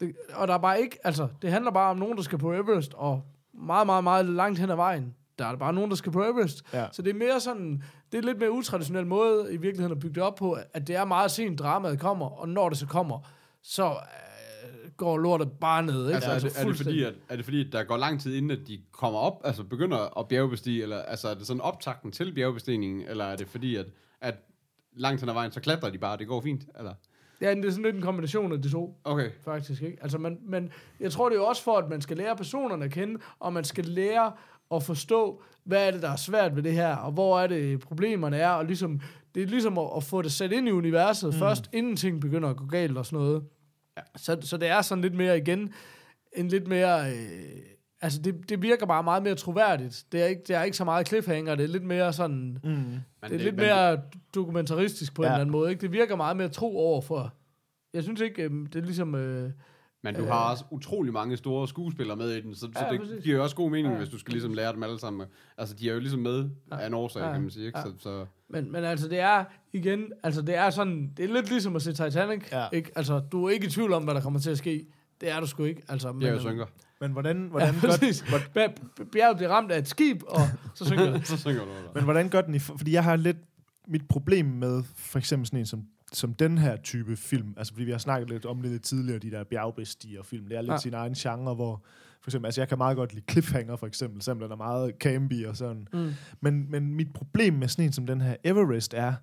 Det, og der er bare ikke, altså, det handler bare om nogen, der skal på Everest, og meget, meget, meget langt hen ad vejen, der er bare nogen, der skal på Everest. Ja. Så det er mere sådan, det er lidt mere utraditionel måde i virkeligheden at bygge det op på, at det er meget sent, dramaet kommer, og når det så kommer, så øh, går lortet bare ned. Ikke? altså, er, det, er, det fordi, at, er det fordi, at der går lang tid inden, at de kommer op, altså begynder at bjergbestige, eller altså er det sådan optakten til bjergbestigningen, eller er det fordi, at, at langt hen ad vejen, så klatrer de bare, det går fint, eller? Ja, det er sådan lidt en kombination af de to. Okay. faktisk. Ikke? Altså, man, men jeg tror, det er jo også for, at man skal lære personerne at kende, og man skal lære at forstå, hvad er det, der er svært ved det her, og hvor er det, problemerne er, og ligesom, det er ligesom at, at få det sat ind i universet mm. først, inden ting begynder at gå galt og sådan noget. Ja. Så, så det er sådan lidt mere igen, en lidt mere... Øh, altså, det, det virker bare meget mere troværdigt. Det er ikke, det er ikke så meget cliffhanger, det er lidt mere sådan... Mm. Det er lidt mere dokumentaristisk på ja. en Ja. eller anden måde. Ikke? Det virker meget mere tro over for... Jeg synes ikke, øh, det er ligesom... Øh, Men du har også utrolig mange store skuespillere med i den, så, så Ja, det præcis. giver også god mening, Ja. hvis du skal ligesom lære dem alle sammen. Altså, de er jo ligesom med af en årsag, Ja. kan man sige, ikke? Ja. Så, så Men, men altså, det er igen, altså det er sådan, det er lidt ligesom at se Titanic, ja. Ja. ikke? Altså, du er ikke i tvivl om, hvad der kommer til at ske. Det er du sgu ikke. Altså, det er jo synker. Men hvordan, Ja, hvordan, gør, præcis. Bjer- Bjerget bliver ramt af et skib, og så synker det. så synger du der. men hvordan gør den i... Fordi jeg har lidt... Mit problem med for eksempel sådan en som, som den her type film, altså fordi vi har snakket lidt om det lidt tidligere, de der bjergbestiger film, det er lidt Ja. ja. sin egen genre, hvor for eksempel, altså jeg kan meget godt lide Cliffhanger for eksempel, selvom den er meget campy og sådan. Mm. Men, men mit problem med sådan en som den her Everest er,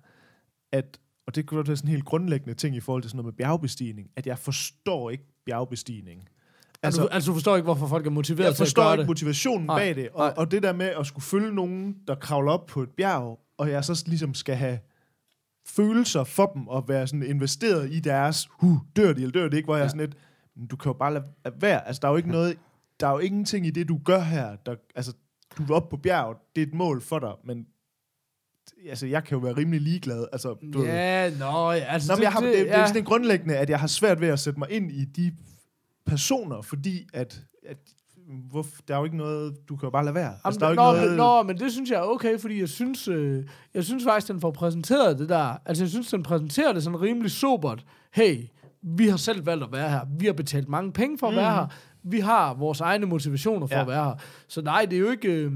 at, og det kunne være sådan en helt grundlæggende ting i forhold til sådan noget med bjergbestigning, at jeg forstår ikke bjergbestigning. Altså, du, altså, du forstår ikke, hvorfor folk er motiveret jeg til at forstår gøre ikke det. motivationen Nej, bag det. Og, nej. og det der med at skulle følge nogen, der kravler op på et bjerg, og jeg så ligesom skal have følelser for dem, og være sådan investeret i deres, huh, dør de eller dør de ikke, hvor jeg Ja. sådan lidt, "Men du kan jo bare lade være. Altså, der er jo ikke noget, der er jo ingenting i det, du gør her. Der, altså, du er oppe på bjerget, det er et mål for dig, men altså, jeg kan jo være rimelig ligeglad. Altså, du ved. Ja, nå, ja, altså... Nå, men jeg har, det, det, det er ja. sådan grundlæggende, at jeg har svært ved at sætte mig ind i de personer, fordi at, at hvorf, der er jo ikke noget, du kan jo bare lade være. Altså, der er jo Jamen, ikke nå, noget, men, nå, men det synes jeg er okay, fordi jeg synes, øh, jeg synes faktisk, den får præsenteret det der. Altså, jeg synes, den præsenterer det sådan rimelig sobert. Hey, vi har selv valgt at være her. Vi har betalt mange penge for at være her. Vi har vores egne motivationer for Ja. at være her. Så nej, det er jo ikke... Øh,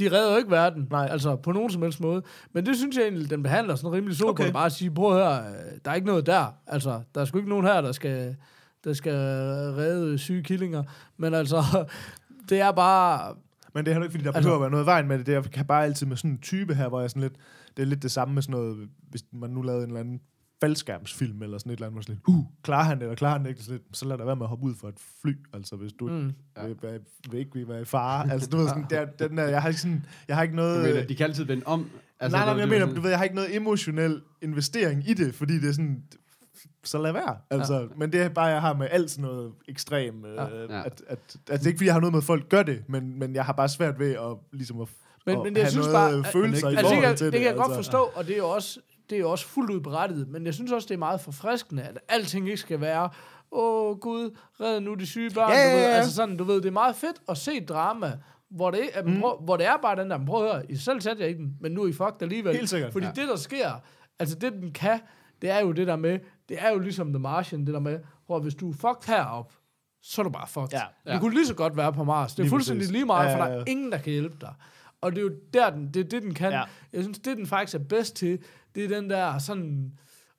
de redder jo ikke verden, Nej. altså på nogen som helst måde. Men det synes jeg egentlig, den behandler sådan rimelig sobert. Okay. Bare at sige, prøv at høre, øh, der er ikke noget der. Altså, der er sgu ikke nogen her, der skal, der skal redde syge killinger. Men altså, det er bare... men det er heller ikke, fordi der Altså- behøver at være noget vejen med det. Det jeg kan bare altid med sådan en type her, hvor jeg sådan lidt, det er lidt det samme med sådan noget, hvis man nu lavede en eller anden faldskærmsfilm eller sådan et eller andet, sådan lidt, uh, klarer han det, eller klarer han det ikke, så, lidt, så lad der være med at hoppe ud for et fly, altså hvis du Mm. ja. vil, vil, vil, ikke vil være i fare. Altså du ved sådan, det er, den der, jeg har ikke sådan, jeg har ikke noget... Jeg mener, de kan altid vende om. Altså, nej, nej, men jeg er mener, sådan- du ved, jeg har ikke noget emotionel investering i det, fordi det er sådan, så lad være. Altså, ja. Men det er bare, jeg har med alt sådan noget ekstrem, øh, Ja. At, at, at, det er ikke, fordi jeg har noget med, at folk gør det, men, men jeg har bare svært ved at, ligesom at, Men, at men jeg synes bare, følelser i altså, det, forhold kan, til det, det. kan jeg godt altså. forstå, og det er jo også, det er også fuldt ud berettiget, men jeg synes også, det er meget forfriskende, at alting ikke skal være, åh gud, red nu de syge børn. Ja, du ved, ja, ja. Altså sådan, du ved, det er meget fedt at se drama, hvor det, er, mm. prøv, hvor det er bare den der, prøv at høre, I selv satte jeg i den, men nu er I fucked alligevel. Helt sikkert. Fordi Ja. det, der sker, altså det, den kan, det er jo det der med, det er jo ligesom The Martian, det der med, hvor hvis du er fucked herop, så er du bare fucked. Ja. Du Ja. kunne lige så godt være på Mars. Det er Lige fuldstændig præcis. lige meget, Ja, for ja, der ja. er ingen, der kan hjælpe dig. Og det er jo der, den, det er det, den kan. Ja. Jeg synes, det den faktisk er bedst til, det er den der sådan,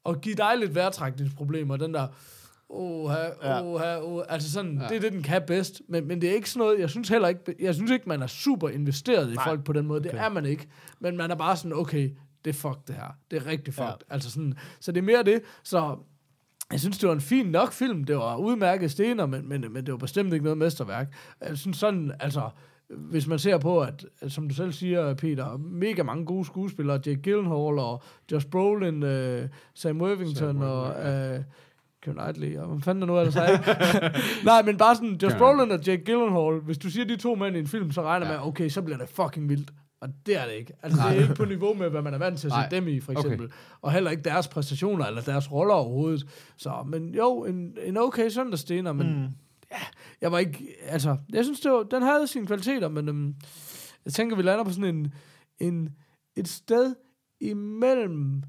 at give dig lidt vejrtrækningsproblemer, den der, Ja. åh, åh, altså sådan, Ja. det er det, den kan bedst. Men, men det er ikke sådan noget, jeg synes heller ikke, jeg synes ikke, man er super investeret i Nej. folk på den måde. Det Okay. er man ikke. Men man er bare sådan, okay, det er fuck det her. Det er rigtig fucked. Ja. Altså sådan, så det er mere det. Så jeg synes, det var en fin nok film. Det var udmærket stener, men, men, men det var bestemt ikke noget mesterværk. Jeg synes sådan, altså, hvis man ser på, at, at som du selv siger, Peter, mega mange gode skuespillere, Jake Gyllenhaal og Josh Brolin, uh, Sam Worthington Sam og uh, Kevin Knightley, og hvad fanden er nu ellers er Nej, men bare sådan, Josh Brolin og Jake Gyllenhaal, hvis du siger de to mænd i en film, så regner Ja. med, okay, så bliver det fucking vildt. Og det er det ikke. Altså, det er ikke på niveau med, hvad man er vant til at se dem i, for Okay. eksempel. Og heller ikke deres præstationer, eller deres roller overhovedet. Så, men jo, en, en okay søndagsstener, men Mm. Jeg var ikke, altså, jeg synes, det var, den havde sine kvaliteter, men øhm, jeg tænker, vi lander på sådan en, en, et sted imellem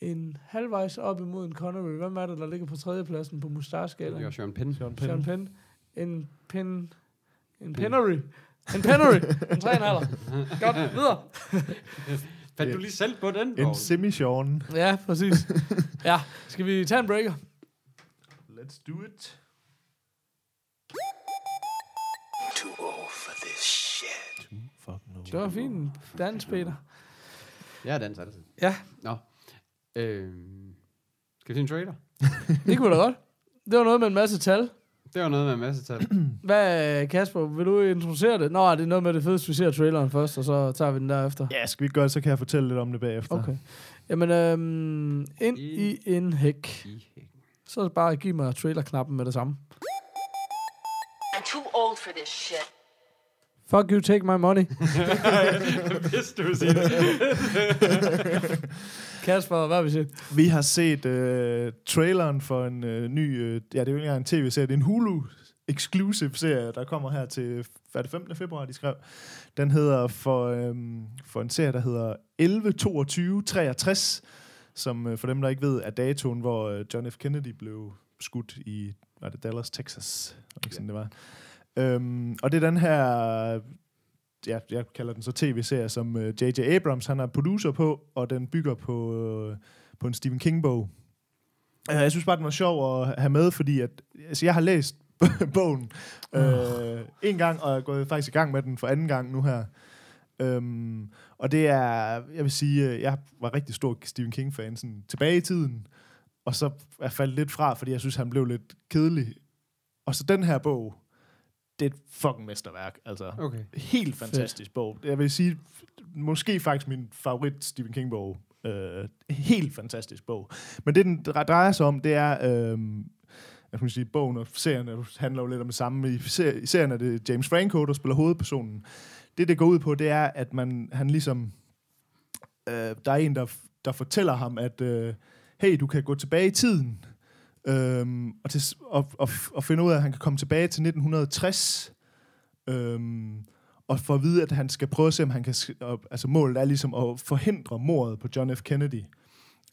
en halvvejs op imod en Connery. Hvem er det, der ligger på tredjepladsen på Det mustache-skalaen? er Sean Penn. Sean Sean Penn. Penn. En Penn. En Pennery. En Pennery. En 3,5. Godt, videre. Fandt du lige selv på den? En Poul? semi-Sean. Ja, præcis. Ja, skal vi tage en breaker? Let's do it. Det var fint. Dans, Peter. Jeg er dans altid. Ja, Nå. Øhm. Skal vi se en trailer? det kunne da godt. Det var noget med en masse tal. Det var noget med en masse tal. Hvad, Kasper, vil du introducere det? Nå, det er noget med det fedeste, vi ser traileren først, og så tager vi den derefter. Ja, skal vi ikke gøre det, så kan jeg fortælle lidt om det bagefter. Okay. Jamen, øhm, ind i en hæk. I hækken. Så er det bare at give mig trailerknappen med det samme. I'm too old for this shit. Fuck you, take my money. Hvis du vil sige det. Kasper, hvad har vi set? Vi har set øh, traileren for en øh, ny, øh, ja, det er jo ikke engang en tv-serie, det er en Hulu exclusive serie, der kommer her til, hvad er det 15. februar, de skrev. Den hedder for, øhm, for en serie, der hedder 11 22 63, som øh, for dem, der ikke ved, er datoen, hvor øh, John F. Kennedy blev skudt i, var det Dallas, Texas? Ikke sådan, det var. Øhm, og det er den her, ja, jeg kalder den så tv-serie, som øh, J.J. Abrams, han er producer på, og den bygger på, øh, på en Stephen King-bog. Øh, Jeg synes bare, den var sjov at have med, fordi at, altså, jeg har læst bogen øh, en gang, og er gået faktisk i gang med den for anden gang nu her. Øhm, og det er, jeg vil sige, øh, jeg var rigtig stor Stephen King-fan sådan, tilbage i tiden, og så er jeg faldet lidt fra, fordi jeg synes, han blev lidt kedelig Og så den her bog, det er et fucking mesterværk. Altså, Okay. helt fantastisk bog. Jeg vil sige, måske faktisk min favorit Stephen King-bog. Øh, helt fantastisk bog. Men det, den dre- drejer sig om, det er... Øh, jeg kan sige, bogen og serien handler jo lidt om det samme. I, ser, I serien er det James Franco, der spiller hovedpersonen. Det, det går ud på, det er, at man, han ligesom... Øh, der er en, der, der fortæller ham, at øh, hey, du kan gå tilbage i tiden øhm, og, til, og, og, og finde ud af, at han kan komme tilbage til 1960 øhm, og få at vide, at han skal prøve at se, om han kan... Og, altså målet er ligesom at forhindre mordet på John F. Kennedy.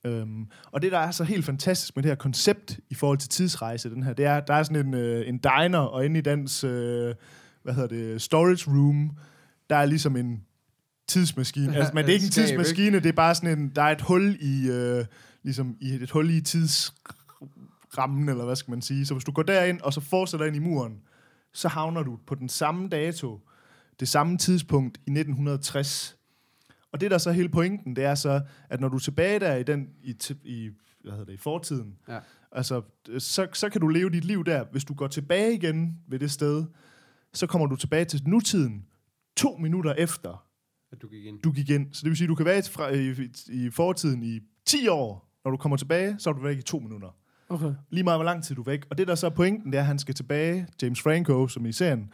Øhm, og det, der er så helt fantastisk med det her koncept i forhold til tidsrejse, den her, det er, der er sådan en, øh, en diner, og inde i dens, øh, hvad hedder det, storage room, der er ligesom en tidsmaskine. Altså, men det er ikke en tidsmaskine, det er bare sådan en, der er et hul i, øh, ligesom i et hul i tidsrammen, eller hvad skal man sige. Så hvis du går derind, og så fortsætter ind i muren, så havner du på den samme dato, det samme tidspunkt i 1960. Og det der er så hele pointen, det er så, at når du er tilbage der i, den, i, i, hvad hedder det, i fortiden, Ja. altså, så, så kan du leve dit liv der. Hvis du går tilbage igen ved det sted, så kommer du tilbage til nutiden to minutter efter, At du gik ind. du gik ind. Så det vil sige, at du kan være fra, i, i, i fortiden i 10 år. Når du kommer tilbage, så er du væk i to minutter. Okay. Lige meget, hvor lang tid du er væk. Og det, der så er pointen, det er, at han skal tilbage, James Franco, som i serien,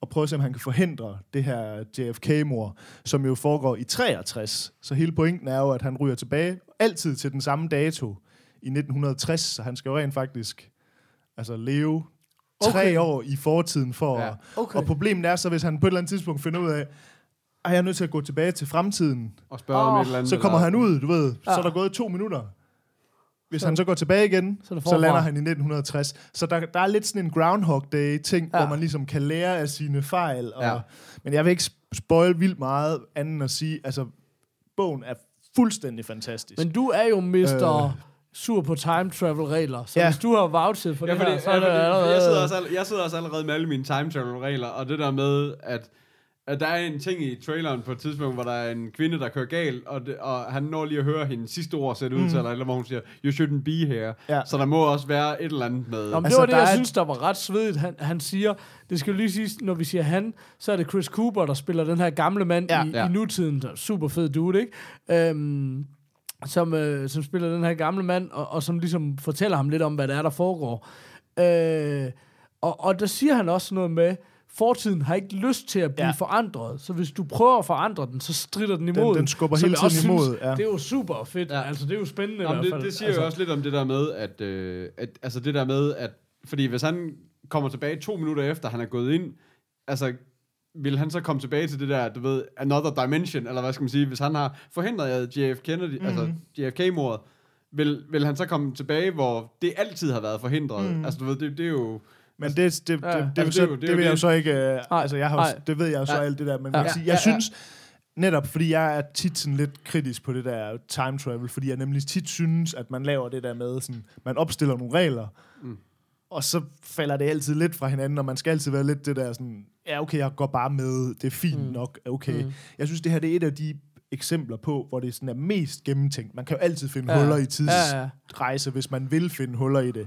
og prøve at se, om han kan forhindre det her JFK-mor, som jo foregår i 63. Så hele pointen er jo, at han ryger tilbage altid til den samme dato i 1960, så han skal jo rent faktisk altså leve tre Okay. år i fortiden for Ja. at... Okay. Og problemet er så, hvis han på et eller andet tidspunkt finder ud af, at jeg er nødt til at gå tilbage til fremtiden, Og spørge om Åh. et eller andet. så kommer han ud, du ved, så Ja. er der gået to minutter. Hvis Så- han så går tilbage igen, så så, lander han i 1960. Så der, der er lidt sådan en Groundhog Day-ting, Ja. hvor man ligesom kan lære af sine fejl. Og, Ja. Men jeg vil ikke spoil vildt meget, anden end at sige, altså, bogen er fuldstændig fantastisk. Men du er jo mister Øh. sur på time travel regler. Så Ja. hvis du har vouchet for Ja, det fordi, her, så ja, er det allerede... jeg, sidder også, jeg sidder også allerede med alle mine time travel regler, og det der med, at, at der er en ting i traileren på et tidspunkt, hvor der er en kvinde, der kører galt, og, det, og han når lige at høre hendes sidste ord sætte ud til, eller, eller hvor hun siger, you shouldn't be here. Ja. Så der må også være et eller andet med... Nå, men Altså, det var det, der jeg er- synes, der var ret svedigt. Han, han siger, det skal jo lige siges, når vi siger han, så er det Chris Cooper, der spiller den her gamle mand Ja. i, Ja. i nutiden. Der er Super fed dude, ikke? Øhm, som, øh, som spiller den her gamle mand, og, og som ligesom fortæller ham lidt om, hvad der er, der foregår. Øh, og, og der siger han også noget med, fortiden har ikke lyst til at blive ja. Forandret, så hvis du prøver at forandre den, så strider den imod. den skubber Som hele jeg også tiden imod, Synes, ja. Det er jo super fedt. Ja. Altså, det er jo spændende Nå, i hvert det, fald. det siger altså, jo også lidt om det der med, at, øh, at altså det der med, at fordi hvis han kommer tilbage to minutter efter, han er gået ind, altså vil han så komme tilbage til det der, du ved, another dimension, eller hvad skal man sige, hvis han har forhindret JF Kennedy, mm-hmm. altså JFK-mordet, vil, vil han så komme tilbage, hvor det altid har været forhindret? Mm. Altså du ved, det, det er jo... Men det, det, det, Ja. det, det, Altså, det, det vil jeg jo så ikke... Øh, altså, jeg har, jo- det ved jeg jo så Ja. alt det der, men Ja. ja. jeg, sige, Ja, jeg ja, ja. synes, netop fordi jeg er tit sådan lidt kritisk på det der time travel, fordi jeg nemlig tit synes, at man laver det der med, sådan, man opstiller nogle regler, mm. og så falder det altid lidt fra hinanden, og man skal altid være lidt det der sådan, ja okay, jeg går bare med, det er fint mm. nok, okay. Mm. Jeg synes, det her det er et af de eksempler på, hvor det sådan er mest gennemtænkt. Man kan jo altid finde Ja. ja. huller i Ja, ja. tidsrejse, hvis man vil finde huller i det.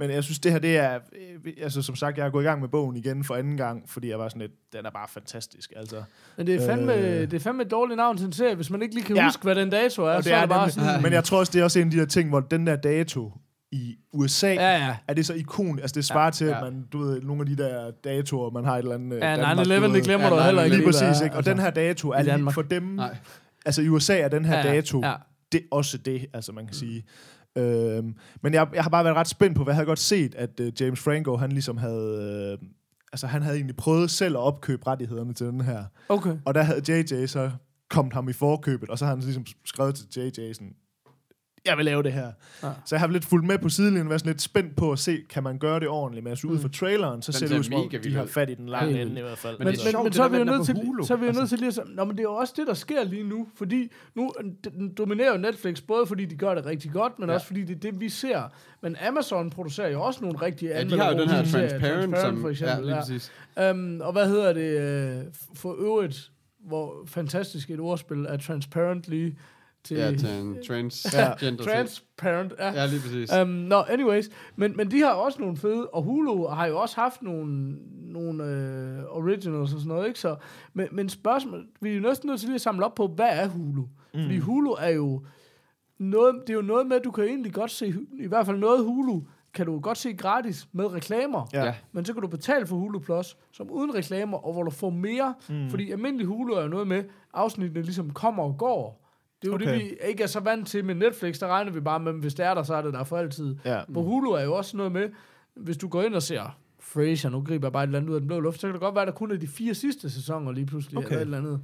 Men jeg synes, det her, det er... øh, Altså, som sagt, jeg er gået i gang med bogen igen for anden gang, fordi jeg var sådan lidt... Den er bare fantastisk, altså. Men det er fandme, øh. Øh. det er fandme et dårligt navn til en serie, hvis man ikke lige kan ja. Huske, hvad den dato er. Og så er det bare nemlig- sådan... Men jeg tror også, det er også en af de der ting, hvor den der dato i USA, Ja, ja. er det så ikon... Altså, det svarer ja, til, ja. at man, du ved, nogle af de der datoer, man har et eller andet... øh, Ja, Danmark, 9-11, du ved. det glemmer Ja, du heller ikke. Lige præcis, er, ikke? Og altså. den her dato er lige for dem... Nej. Altså, i USA er den her Ja, ja, dato... ja. det er også det, altså man kan sige. Øhm, men jeg, jeg har bare været ret spændt på, hvad jeg havde godt set, at uh, James Franco, han ligesom havde... Øh, altså han havde egentlig prøvet selv at opkøbe rettighederne til den her. Okay. Og der havde JJ så kommet ham i forkøbet, og så har han ligesom skrevet til JJ sådan, jeg vil lave det her. Ja. Så jeg har lidt fulgt med på sidelinjen, været sådan lidt spændt på at se, kan man gøre det ordentligt. Men synes, ud fra traileren, så Den ser det ud som om, de har fat i den lange ende i hvert fald. Men Men, det er men, sjovt, men så er vi jo nødt til, så er vi jo Altså. nødt til lige at Nå, men det er jo også det, der sker lige nu, fordi nu den dominerer jo Netflix, både fordi de gør det rigtig godt, men Ja. også fordi det er det, vi ser. Men Amazon producerer jo også nogle rigtige Ja, de har jo den her serier, Transparent, som... for Ja, eksempel. lige Ja, præcis. Um, og hvad hedder det øh, for øvrigt, hvor fantastisk et ordspil er Transparently. Til, Ja, til en trans Ja. transparent. Ja. Ja, lige præcis. Um, Nå, no, anyways. Men, men de har også nogle fede, og Hulu har jo også haft nogle, nogle øh, originals og sådan noget, ikke? Så, men, men spørgsmål, vi er jo næsten nødt til lige at samle op på, hvad er Hulu? Mm. Fordi Hulu er jo noget, det er jo noget med, at du kan egentlig godt se, i hvert fald noget Hulu, kan du godt se gratis med reklamer. Ja. Ja. Men så kan du betale for Hulu Plus, som uden reklamer, og hvor du får mere. Mm. Fordi almindelig Hulu er jo noget med, afsnittene ligesom kommer og går. Det er jo okay. Det, vi ikke er så vant til med Netflix. Der regner vi bare med, hvis det er der, så er det der for altid. Ja. På Hulu er jo også noget med, hvis du går ind og ser Frasier, nu griber jeg bare et eller andet ud af den blå luft, så kan det godt være, at der kun er de fire sidste sæsoner lige pludselig, Okay. eller et eller andet.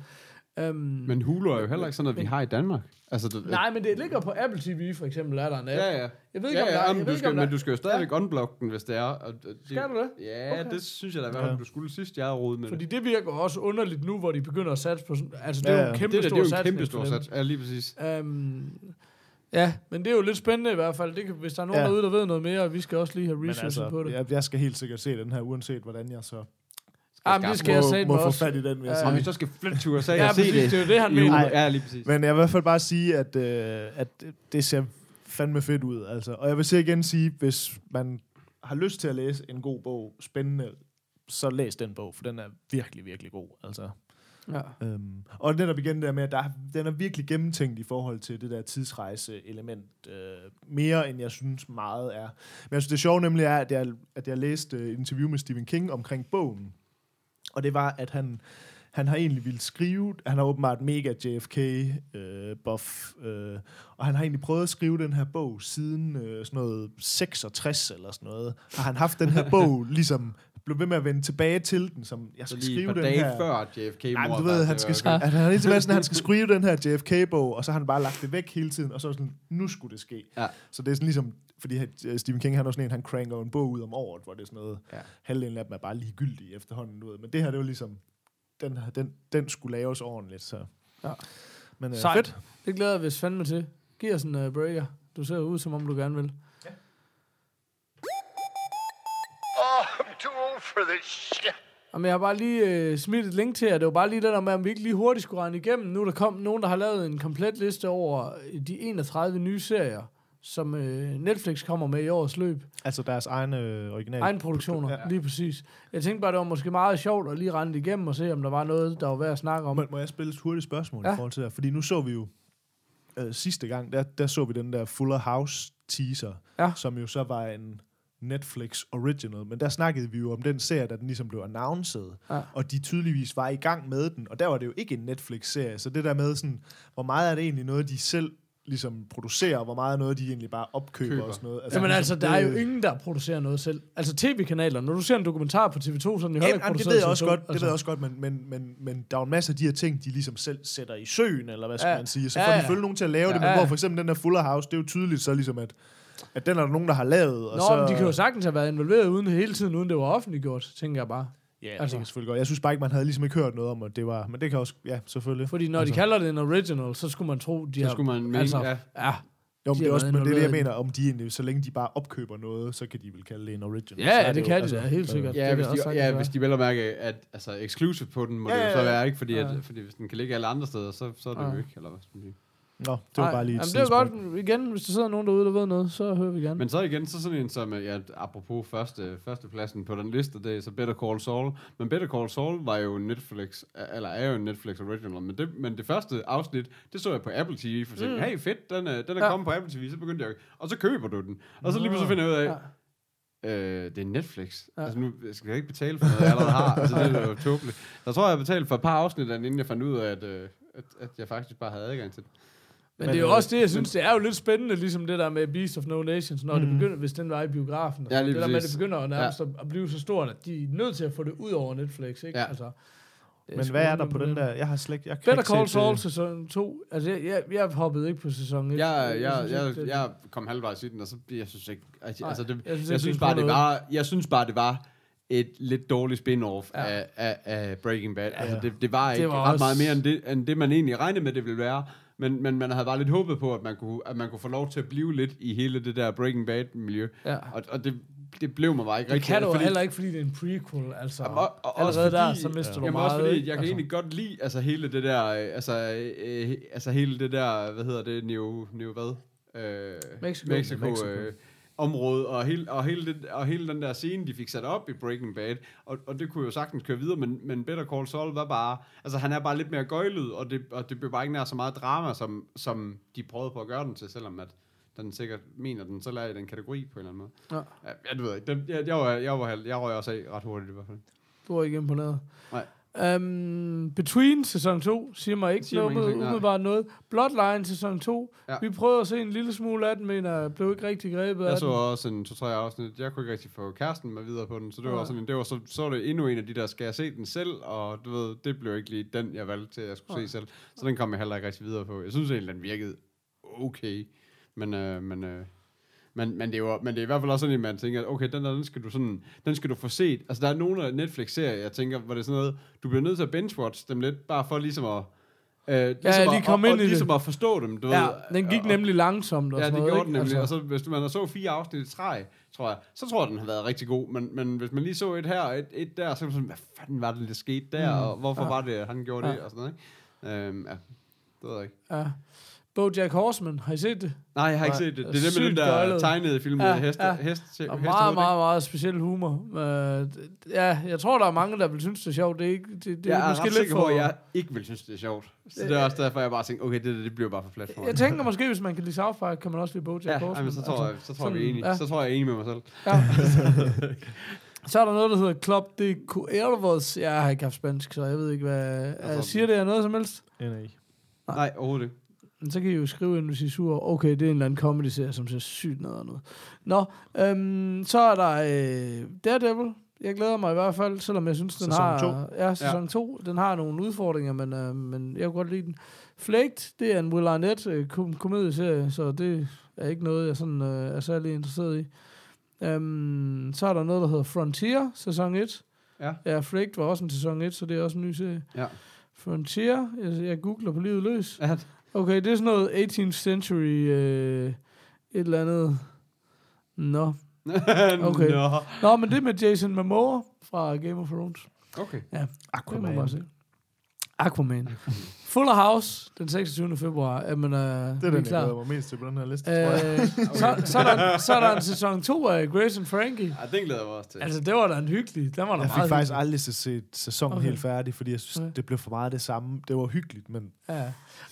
Um, Men Hulu er jo heller ikke sådan, at vi har i Danmark. Altså, det, nej, men det ligger på Apple TV, for eksempel, er der en app. Ja, ja. Jeg ved ikke, ja, om der ja, er- men, du ikke, skal, men du skal jo stadigvæk ja. unblock den, hvis det er. Og det, Skal du det? Ja, Okay. det synes jeg da i hvert fald, Ja. du skulle sidst, jeg har rodet med Fordi det. det virker også underligt nu, hvor de begynder at satse på sådan... Altså, det er Ja, jo ja. en kæmpe Det, der, stor det er jo en kæmpe stor sats. Ja, lige præcis. Um, ja, men det er jo lidt spændende i hvert fald. Det kan, hvis der er nogen Ja. derude, der ved noget mere, og vi skal også lige have Men researchet altså, på det. Ja, jeg, jeg skal helt sikkert se den her, uanset hvordan jeg så ah, men det skal må, jeg sige må få fat i den, vil jeg sige. vi så skal flytte til USA Ja, og se præcis, det. det er jo det, han mener. Ja, lige præcis. Men jeg vil i hvert fald bare sige, at, øh, at det ser fandme fedt ud. Altså. Og jeg vil så igen sige, hvis man har lyst til at læse en god bog, spændende, så læs den bog, for den er virkelig, virkelig god. Altså. Ja. Øhm, og netop igen det der med, at der, er- den er virkelig gennemtænkt i forhold til det der tidsrejse-element. Øh, mere end jeg synes meget er. Men jeg synes, det sjove nemlig er, at jeg, at jeg læste et interview med Stephen King omkring bogen. Og det var, at han, han har egentlig ville skrive, han har åbenbart mega JFK-buff, øh, og han har egentlig prøvet at skrive den her bog siden øh, sådan noget 66 eller sådan noget. Har han haft den her bog, ligesom blev ved med at vende tilbage til den, som jeg skal skrive den her. før JFK Nej, men du ved, han skal, skrive, at han er sådan, han skal skrive den her JFK-bog, og så har han bare lagt det væk hele tiden, og så er sådan, nu skulle det ske. Ja. Så det er sådan ligesom, fordi øh, Stephen King, han er sådan en, han cranker en bog ud om året, hvor det er sådan noget, Ja. halvdelen af dem er bare ligegyldige efterhånden, du ved. Men det her, det var ligesom, den, den, den skulle laves ordentligt, så. Ja. Men øh, Sejt. fedt. Det glæder jeg hvis fandme til. Giv os en uh, breaker. Du ser ud, som om du gerne vil. Oh, I'm too old for this shit. Jamen, jeg har bare lige øh, smidt et link til jer. Det var bare lige det der med, om vi ikke lige hurtigt skulle regne igennem. Nu er der kom nogen, der har lavet en komplet liste over de 31 nye serier, som øh, Netflix kommer med i årets løb. Altså deres egne øh, originale. Egen produktioner, Ja. lige præcis. Jeg tænkte bare, det var måske meget sjovt at lige rende det igennem og se, om der var noget, der var værd at snakke om. Må, må jeg spille et hurtigt spørgsmål ja. I forhold til det? Fordi nu så vi jo øh, sidste gang, der, der så vi den der Fuller House teaser, Ja. som jo så var en Netflix original, men der snakkede vi jo om den serie, da den ligesom blev announced, Ja. og de tydeligvis var i gang med den, og der var det jo ikke en Netflix-serie, så det der med sådan, hvor meget er det egentlig noget, de selv ligesom producerer, og hvor meget noget, de egentlig bare opkøber Køber. og sådan noget. Jamen altså, der er jo det- ingen, der producerer noget selv. Altså tv-kanaler, når du ser en dokumentar på TV2, så er den jo heller Ja, ikke jamen, det produceret ved jeg også TV2. godt, det altså. ved jeg også godt, men, men, men, men der er jo en masse af de her ting, de ligesom selv sætter i søen, eller hvad skal Ja. man sige. Så Ja, får de ja. selvfølgelig nogen til at lave det, Ja, men ja. hvor for eksempel den der Fuller House, det er jo tydeligt så ligesom, at, at den er der nogen, der har lavet. Og Nå, så, men de kan jo sagtens have været involveret uden hele tiden, uden det var offentliggjort, tænker jeg bare. Ja, altså. altså. det kan selvfølgelig godt. Jeg synes bare ikke, man havde ligesom ikke hørt noget om, at det var... Men det kan også... Ja, selvfølgelig. Fordi når altså. de kalder det en original, så skulle man tro, de Så har... skulle man mene, altså, ja. ja. Jo, de men det er også, men det er det, jeg mener, om de egentlig, så længe de bare opkøber noget, så kan de vel kalde det en original. Ja, ja, det jo- kan de da, helt sikkert. Ja, Det hvis de, ja, være. hvis de vel at mærke, at altså, exclusive på den, må Ja, det jo så være, ikke? Fordi, Ja. at, fordi hvis den kan ligge alle andre steder, så, så er det Ja. jo ikke, eller hvad skal man sige. Nå, det var Nej, bare lige et Jamen, det er sidespring. godt. Igen, hvis der sidder nogen derude, der ved noget, så hører vi gerne. Men så igen, så sådan en som, ja, apropos første, førstepladsen på den liste, det er så Better Call Saul. Men Better Call Saul var jo Netflix, eller er jo en Netflix original, men det, men det første afsnit, det så jeg på Apple TV, for at mm. hey fedt, den er, den er Ja. kommet på Apple TV, så begyndte jeg, og så køber du den. Og så lige pludselig finder jeg ud af, Øh, det er Netflix. Ja. Ja. Altså nu skal jeg ikke betale for noget, jeg allerede har. Altså det er jo tåbeligt. Jeg tror, jeg betalte for et par afsnit, af den, inden jeg fandt ud af, at, øh, at, at jeg faktisk bare havde adgang til det. Men, Men, det er jo øh, også det, jeg synes, det er jo lidt spændende, ligesom det der med Beast of No Nations, når mm. det begynder, hvis den var i biografen. og Ja, det der med, at det begynder at, nærmest ja. at blive så stort, at de er nødt til at få det ud over Netflix, ikke? Ja. Altså, Men hvad er der på den der? Jeg har slet. Jeg kan Better Call Saul det. sæson 2. Altså, jeg, jeg, jeg hoppede ikke på sæson 1. Jeg, jeg, jeg, det- jeg kom halvvejs i den, og så jeg synes ikke... Altså, altså det, jeg jeg synes jeg synes bare, det var... Jeg synes bare, det var et lidt dårligt spin-off Ja. af, af, af Breaking Bad. Altså, det, det var ikke Det var ret også- meget mere end det, end det, man egentlig regnede med, det ville være. Men, men man havde bare lidt håbet på, at man, kunne, at man kunne få lov til at blive lidt i hele det der Breaking Bad-miljø. Ja. Og, og det, det blev mig bare ikke Det rigtig. kan du fordi- heller ikke, fordi det er en prequel. Altså, og- og også allerede der, fordi- så mister du Jamen meget. også fordi, jeg kan altså. egentlig godt lide, altså hele det der, øh, altså, øh, altså hele det der, hvad hedder det, Neo, Neo hvad? Øh, Mexico. Mexico, Mexico. Øh, område, og hele, og, hele det, og hele den der scene, de fik sat op i Breaking Bad, og, og det kunne jo sagtens køre videre, men, men Better Call Saul var bare, altså han er bare lidt mere gøjlet, og det, og det blev bare ikke nær så meget drama, som, som de prøvede på at gøre den til, selvom at den sikkert mener, den selv er i den kategori på en eller anden måde. Ja. Ja, jeg ved ikke, den, jeg, jeg, var, jeg, var, jeg røg også af ret hurtigt i hvert fald. Du var ikke imponeret. Nej. Um, Between sæson 2 siger mig ikke Siger mig noget, nej. umiddelbart noget. Bloodline sæson 2. Ja. Ja. Vi prøvede at se en lille smule af den, men jeg blev ikke rigtig grebet af Jeg så den. også en to-tre afsnit. Jeg kunne ikke rigtig få kæresten med videre på den, så det var Nej. sådan, en- det var så, så var det endnu en af de der, skal jeg se den selv? Og du ved, det blev ikke lige den, jeg valgte til, at jeg skulle Nej. se selv. Så den kom jeg heller ikke rigtig videre på. Jeg synes egentlig, den virkede okay. Men, øh, men, øh, men, men, det er jo, men det er i hvert fald også sådan, at man tænker, at okay, den der, den skal du sådan, den skal du få set. Altså, der er nogle af Netflix-serier, jeg tænker, hvor det er sådan noget, du bliver nødt til at binge-watch dem lidt, bare for ligesom at, øh, ligesom lige at, komme og, ind og, i det. ligesom at forstå dem, du Ja, ved. den gik Og- nemlig langsomt og Ja, det gjorde ikke? den nemlig. Altså, Altså, hvis man har så fire afsnit i træ, tror jeg, så tror jeg, den har været rigtig god. Men, men hvis man lige så et her og et, et der, så er man sådan, hvad fanden var det, der skete der, Mm. og hvorfor Ja. ja. var det, han gjorde Ja. det, og sådan noget, ikke? Øhm, ja, det ved jeg ikke. ja. Bojack Horseman, har I set det? Nej, jeg har ikke Nej, set det. det Det er er det med den der gøjlet. tegnede film Ja, med heste, ja. hest, hest, Og meget, meget, meget speciel humor. Uh, ja, jeg tror, der er mange, der vil synes, det er sjovt. Det er, ikke, det, det Jeg er er måske ret lidt sikker for... på, at jeg ikke vil synes, det er sjovt. Så det er også derfor, jeg bare tænkte, okay, det, det bliver bare for flat for mig. Jeg tænker måske, hvis man kan lide South Park, kan man også lide Bojack Ja, Horseman. jamen, så tror jeg, så tror jeg, vi er enige. ja. Så tror jeg, jeg er enig med mig selv. Ja. så er der noget, der hedder Club de Cuervos. Jeg har ikke haft spansk, så jeg ved ikke, hvad... Altså- Uh, siger det her noget som helst? NA. Nej, overhovedet ikke. Men så kan I jo skrive ind, hvis I er sur. Okay, det er en eller anden comedy-serie, som ser sygt noget og noget. Nå, øhm, så er der øh, Daredevil. Jeg glæder mig i hvert fald, selvom jeg synes, den Sæson har... to. Ja, sæson 2. Den har nogle udfordringer, men, øh, men jeg kunne godt lide den. Flaked, det er en Will Arnett øh, kom- komedieserie, så det er ikke noget, jeg sådan, øh, er særlig interesseret i. Øhm, så er der noget, der hedder Frontier, sæson 1. Ja. Ja, Flaked var også en sæson 1, så det er også en ny serie. Ja. Frontier, jeg, jeg googler på livet løs. Ja, Okay, det er sådan noget 18th century øh, et eller andet. Nå. Okay. Nå. Nå, men det er med Jason Momoa fra Game of Thrones. Okay. Ja, det må man Aquaman. se. Aquaman. Fuller House, den 26. februar. Jamen, øh, Det er den, jeg klar. glæder mig mest til på den her liste, tror jeg. Øh, så, så, er der, så er der en sæson 2 af Grace and Frankie. Ja, den glæder jeg mig også til. Altså, det var da en hyggelig. Den var da Jeg fik meget faktisk hyggelig. aldrig set- sæsonen Okay. helt færdig, fordi jeg synes, Okay. det blev for meget det samme. Det var hyggeligt, men Ja. Ej,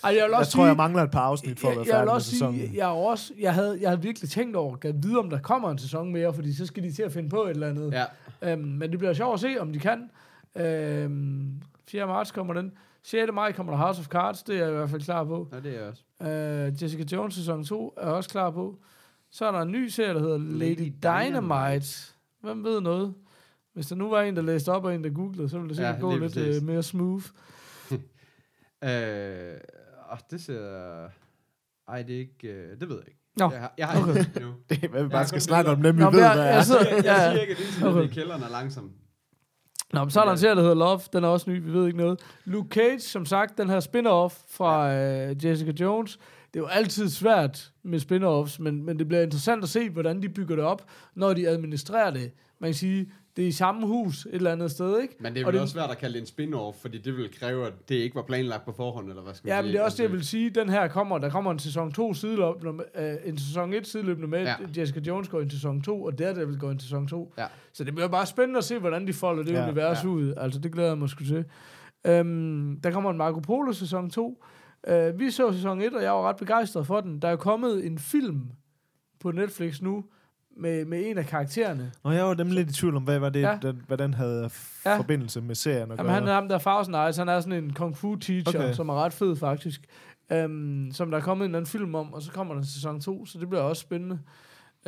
jeg vil jeg også tror, sige, jeg mangler et par afsnit for at være jeg, jeg vil færdig med også sæsonen. sige, jeg, også, jeg, havde, jeg havde virkelig tænkt over, at vide, om der kommer en sæson mere, fordi så skal de til at finde på et eller andet. Ja. Øhm, men det bliver sjovt at se, om de kan. Øhm, 4. marts kommer den. 6. maj kommer der House of Cards, det er jeg i hvert fald klar på. ja, det er jeg også. Øh, Jessica Jones sæson 2 er jeg også klar på. Så er der en ny serie, der hedder Lady, Lady Dynamite. Dynamite. Hvem ved noget? Hvis der nu var en, der læste op, og en, der googlede, så ville det sikkert Ja, gå lidt præcis. øh, mere smooth. Øh, åh, det ser... Ej, det er ikke... Øh, det ved jeg ikke. Nå, Jeg har, jeg har okay. ikke det endnu. Det er, hvad vi Jeg bare skal snakke om Nå, ved, jeg- hvad jeg er. Jeg, ja, jeg ja. siger ikke, at det er sådan, Okay. at kælderen er langsom. Nå, men så er der en serie, der hedder Love. Den er også ny, vi ved ikke noget. Luke Cage, som sagt, den her spin-off fra øh, Jessica Jones. Det er jo altid svært med spin-offs, men, men det bliver interessant at se, hvordan de bygger det op, når de administrerer det. Man kan sige, det er i samme hus et eller andet sted, ikke? Men det er Og vel det- også svært at kalde det en spin-off, fordi det vil kræve, at det ikke var planlagt på forhånd, eller hvad skal man Ja, sige? men det er også det, jeg Altså, vil sige. Den her kommer, der kommer en sæson 2 sideløbende, med- øh, en sæson 1 sideløbende med, Ja. ja. Jessica Jones går ind til sæson 2, og Daredevil går ind til sæson 2. Ja. Så det bliver bare spændende at se, hvordan de folder det ja, Ja, univers ja. ja. ud. Altså, det glæder jeg mig sgu til. Øhm, der kommer en Marco Polo sæson 2. Uh, vi så sæson 1, og jeg var ret begejstret for den. Der er kommet en film på Netflix nu, med, med en af karaktererne. Nå, jeg var dem lidt i tvivl om, hvad, var det, Ja. den, hvad den havde Ja. forbindelse med serien at Jamen, gøre. han er ham der Thousand Eyes, han er sådan en kung fu teacher, okay. Som er ret fed faktisk. Um, som der er kommet en eller anden film om, og så kommer der en sæson 2, så det bliver også spændende.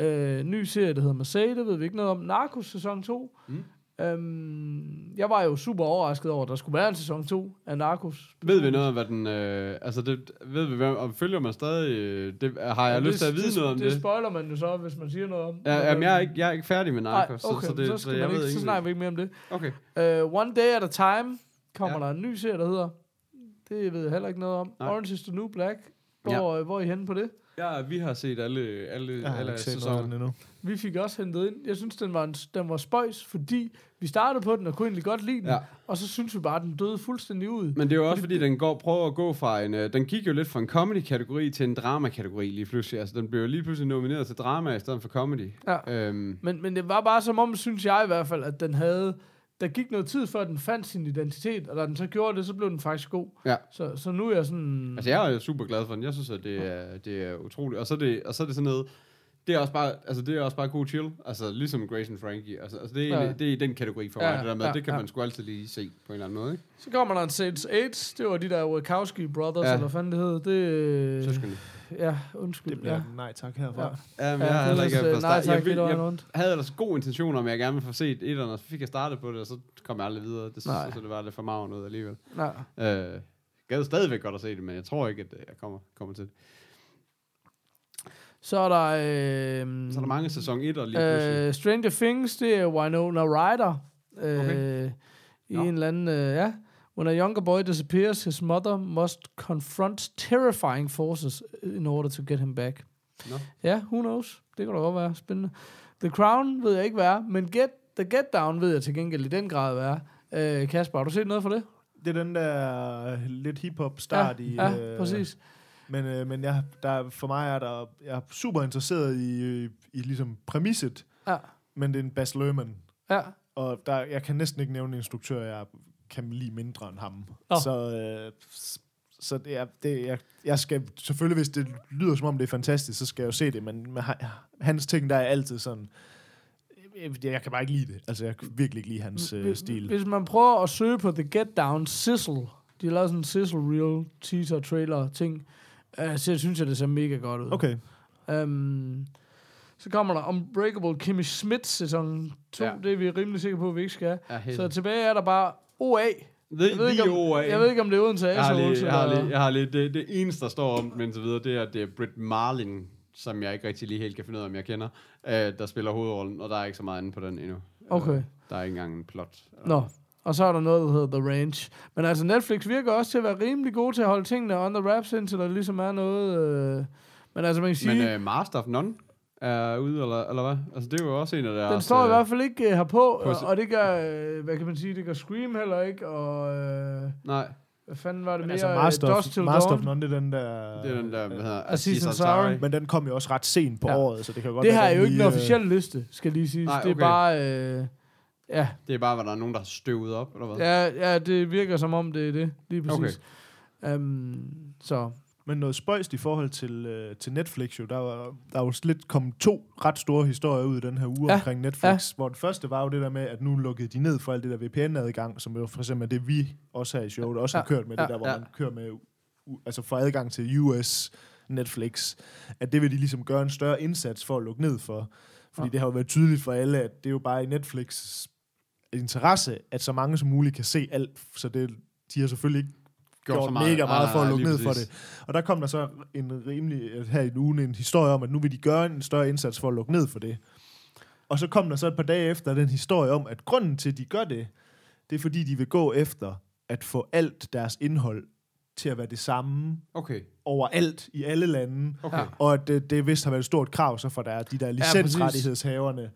Uh, ny serie, der hedder Marseille, det ved vi ikke noget om. Narcos sæson 2. Mm. Um, jeg var jo super overrasket over, at der skulle være en sæson 2 af Narcos. Ved vi noget om, hvad den... Øh, altså, det, ved vi, hvem, om følger man stadig... Øh, det, har jeg Ja, lyst til at vide det, noget om det? det? Spoiler man jo så, hvis man siger noget om. Ja, jamen, jeg, er ikke, jeg er ikke færdig med Narcos, okay, så, så, det, så, så jeg man ved ikke, så ikke... snakker vi ikke mere om det. Okay. Uh, One Day at a Time kommer Ja. ja. der en ny serie, der hedder. Det ved jeg heller ikke noget om. Nej. Orange is the New Black. Hvor, ja. hvor er I henne på det? Ja, vi har set alle, alle, Jeg har alle ikke set noget af sæsoner. den endnu. Vi fik også hentet ind. Jeg synes, den var, en, den var spøjs, fordi vi startede på den og kunne egentlig godt lide den. Ja. Og så synes vi bare, at den døde fuldstændig ud. Men det er jo også, fordi den går, prøver at gå fra en... Øh, den gik jo lidt fra en comedy-kategori til en drama-kategori lige pludselig. Altså, den blev jo lige pludselig nomineret til drama i stedet for comedy. Ja. Øhm, Men, men det var bare som om, synes jeg i hvert fald, at den havde... Der gik noget tid, før den fandt sin identitet, og da den så gjorde det, så blev den faktisk god. Ja. Så, så nu er jeg sådan... altså, jeg er super glad for den. Jeg synes, at det er, det er utroligt. Og så er det, og så er det sådan noget... Det er også bare, altså det er også bare god chill. Altså ligesom Grace and Frankie. Altså, altså det, er, Ja. ja. det er i den kategori for Ja, mig. Det, der med, ja, det kan ja. man sgu altid lige se på en eller anden måde, ikke? Så kommer der en Saints 8. Det var de der Wachowski Brothers, ja. Ja. eller hvad fanden det hed. Det, Søskende. Ja, undskyld. Det bliver ja. nej tak herfra. Ja. Ja. Men Ja, jeg, har heller ikke ellers, øh, nej start- tak, jeg, vil- jeg rundt. havde ellers god intention om, at jeg gerne ville få set et og så fik jeg startet på det, og så kom jeg aldrig videre. Det Nej. synes jeg, det var lidt for meget noget alligevel. Ja. Øh, gad stadigvæk godt at se det, men jeg tror ikke, at øh, jeg kommer, kommer til det. Så er der... Øh, Så er der mange sæson 1 og lige pludselig. øh, Stranger Things, det er Winona Ryder. Øh, Okay. I Nå. en eller anden... Øh, ja. When a younger boy disappears, his mother must confront terrifying forces in order to get him back. Nå. Ja, who knows? Det kan da godt være spændende. The Crown ved jeg ikke, hvad er, men Get, The Get Down ved jeg til gengæld i den grad, hvad er. Øh, Kasper, har du set noget for det? Det er den der lidt hip-hop start ja, i... Ja, øh, præcis. Men, øh, men jeg, der, for mig er der... Jeg er super interesseret i, øh, i ligesom præmisset, Ja, men det er en Bas Lerman. ja. Og der, jeg kan næsten ikke nævne en instruktør, jeg kan lide mindre end ham. Nå. Så, øh, så det er, det, jeg, jeg skal selvfølgelig, hvis det lyder som om det er fantastisk, så skal jeg jo se det, men med, ha- hans ting, der er altid sådan, jeg, jeg kan bare ikke lide det. Altså, jeg kan virkelig ikke lide hans øh, Hvis- stil. Hvis man prøver at søge på The Get Down Sizzle, de har lavet sådan en Sizzle Real teaser trailer ting, uh, så jeg synes jeg, det ser mega godt ud. Okay. Um, så kommer der Unbreakable Kimmy Schmidt sæson 2, ja. Det er vi rimelig sikre på, at vi ikke skal. Ja. Så tilbage er der bare OA. The, Jeg ved, ikke, om, OA. jeg ved ikke, om det er Odense jeg har lige, jeg har lige, jeg har lige det, det eneste, der står om men så videre, det er, det er Britt Marlin, som jeg ikke rigtig lige helt kan finde ud af, om jeg kender, øh, der spiller hovedrollen, og der er ikke så meget andet på den endnu. Okay. Øh, der er ikke engang en plot. Nå, og så er der noget, der hedder The Range. Men altså, Netflix virker også til at være rimelig gode til at holde tingene on the wraps, indtil der ligesom er noget... Øh... Men altså, man kan sige... Men øh, Master of None er ude, eller, eller hvad? Altså, det er jo også en af deres... Den står i øh, hvert fald ikke uh, herpå, på og, det gør, øh, hvad kan man sige, det gør Scream heller ikke, og øh, Nej, hvad fanden var det Men mere? altså, øh, Master, Dusk of, Till Master Dawn. of None, det er den der... det er den der, hvad hedder... Aziz Ansari. Men den kom jo også ret sent på Ja. året, så det kan godt Det være, her er jo ikke en øh, officiel liste, skal lige sige. Nej, Det er okay. bare... Øh, ja, Det er bare, hvor der er nogen, der har støvet op, eller hvad? ja, ja, det virker som om, det er det, lige præcis. Okay. Um, så, Men noget spøjst i forhold til, øh, til Netflix jo, der var, der var jo lidt kommet to ret store historier ud i den her uge Ja, omkring Netflix, ja. hvor den første var jo det der med, at nu lukkede de ned for alt det der VPN-adgang, som jo for eksempel det, vi også her i showet også ja. har kørt med, ja, det der, hvor ja. man kører med, altså for adgang til US Netflix, at det vil de ligesom gøre en større indsats for at lukke ned for. Fordi ja. det har jo været tydeligt for alle, at det er jo bare i Netflix interesse, at så mange som muligt kan se alt, så det, de har selvfølgelig ikke gjort, gjort mega meget Nej, for at lukke ned for det. Og der kom der så en rimelig, øh, her i ugen en historie om, at nu vil de gøre en større indsats for at lukke ned for det. Og så kom der så et par dage efter den historie om, at grunden til, at de gør det, det er fordi, de vil gå efter at få alt deres indhold til at være det samme Okay, overalt i alle lande. okay. Og at det, det vist har været et stort krav så for der, de der præcis. licensrettighedshaverne,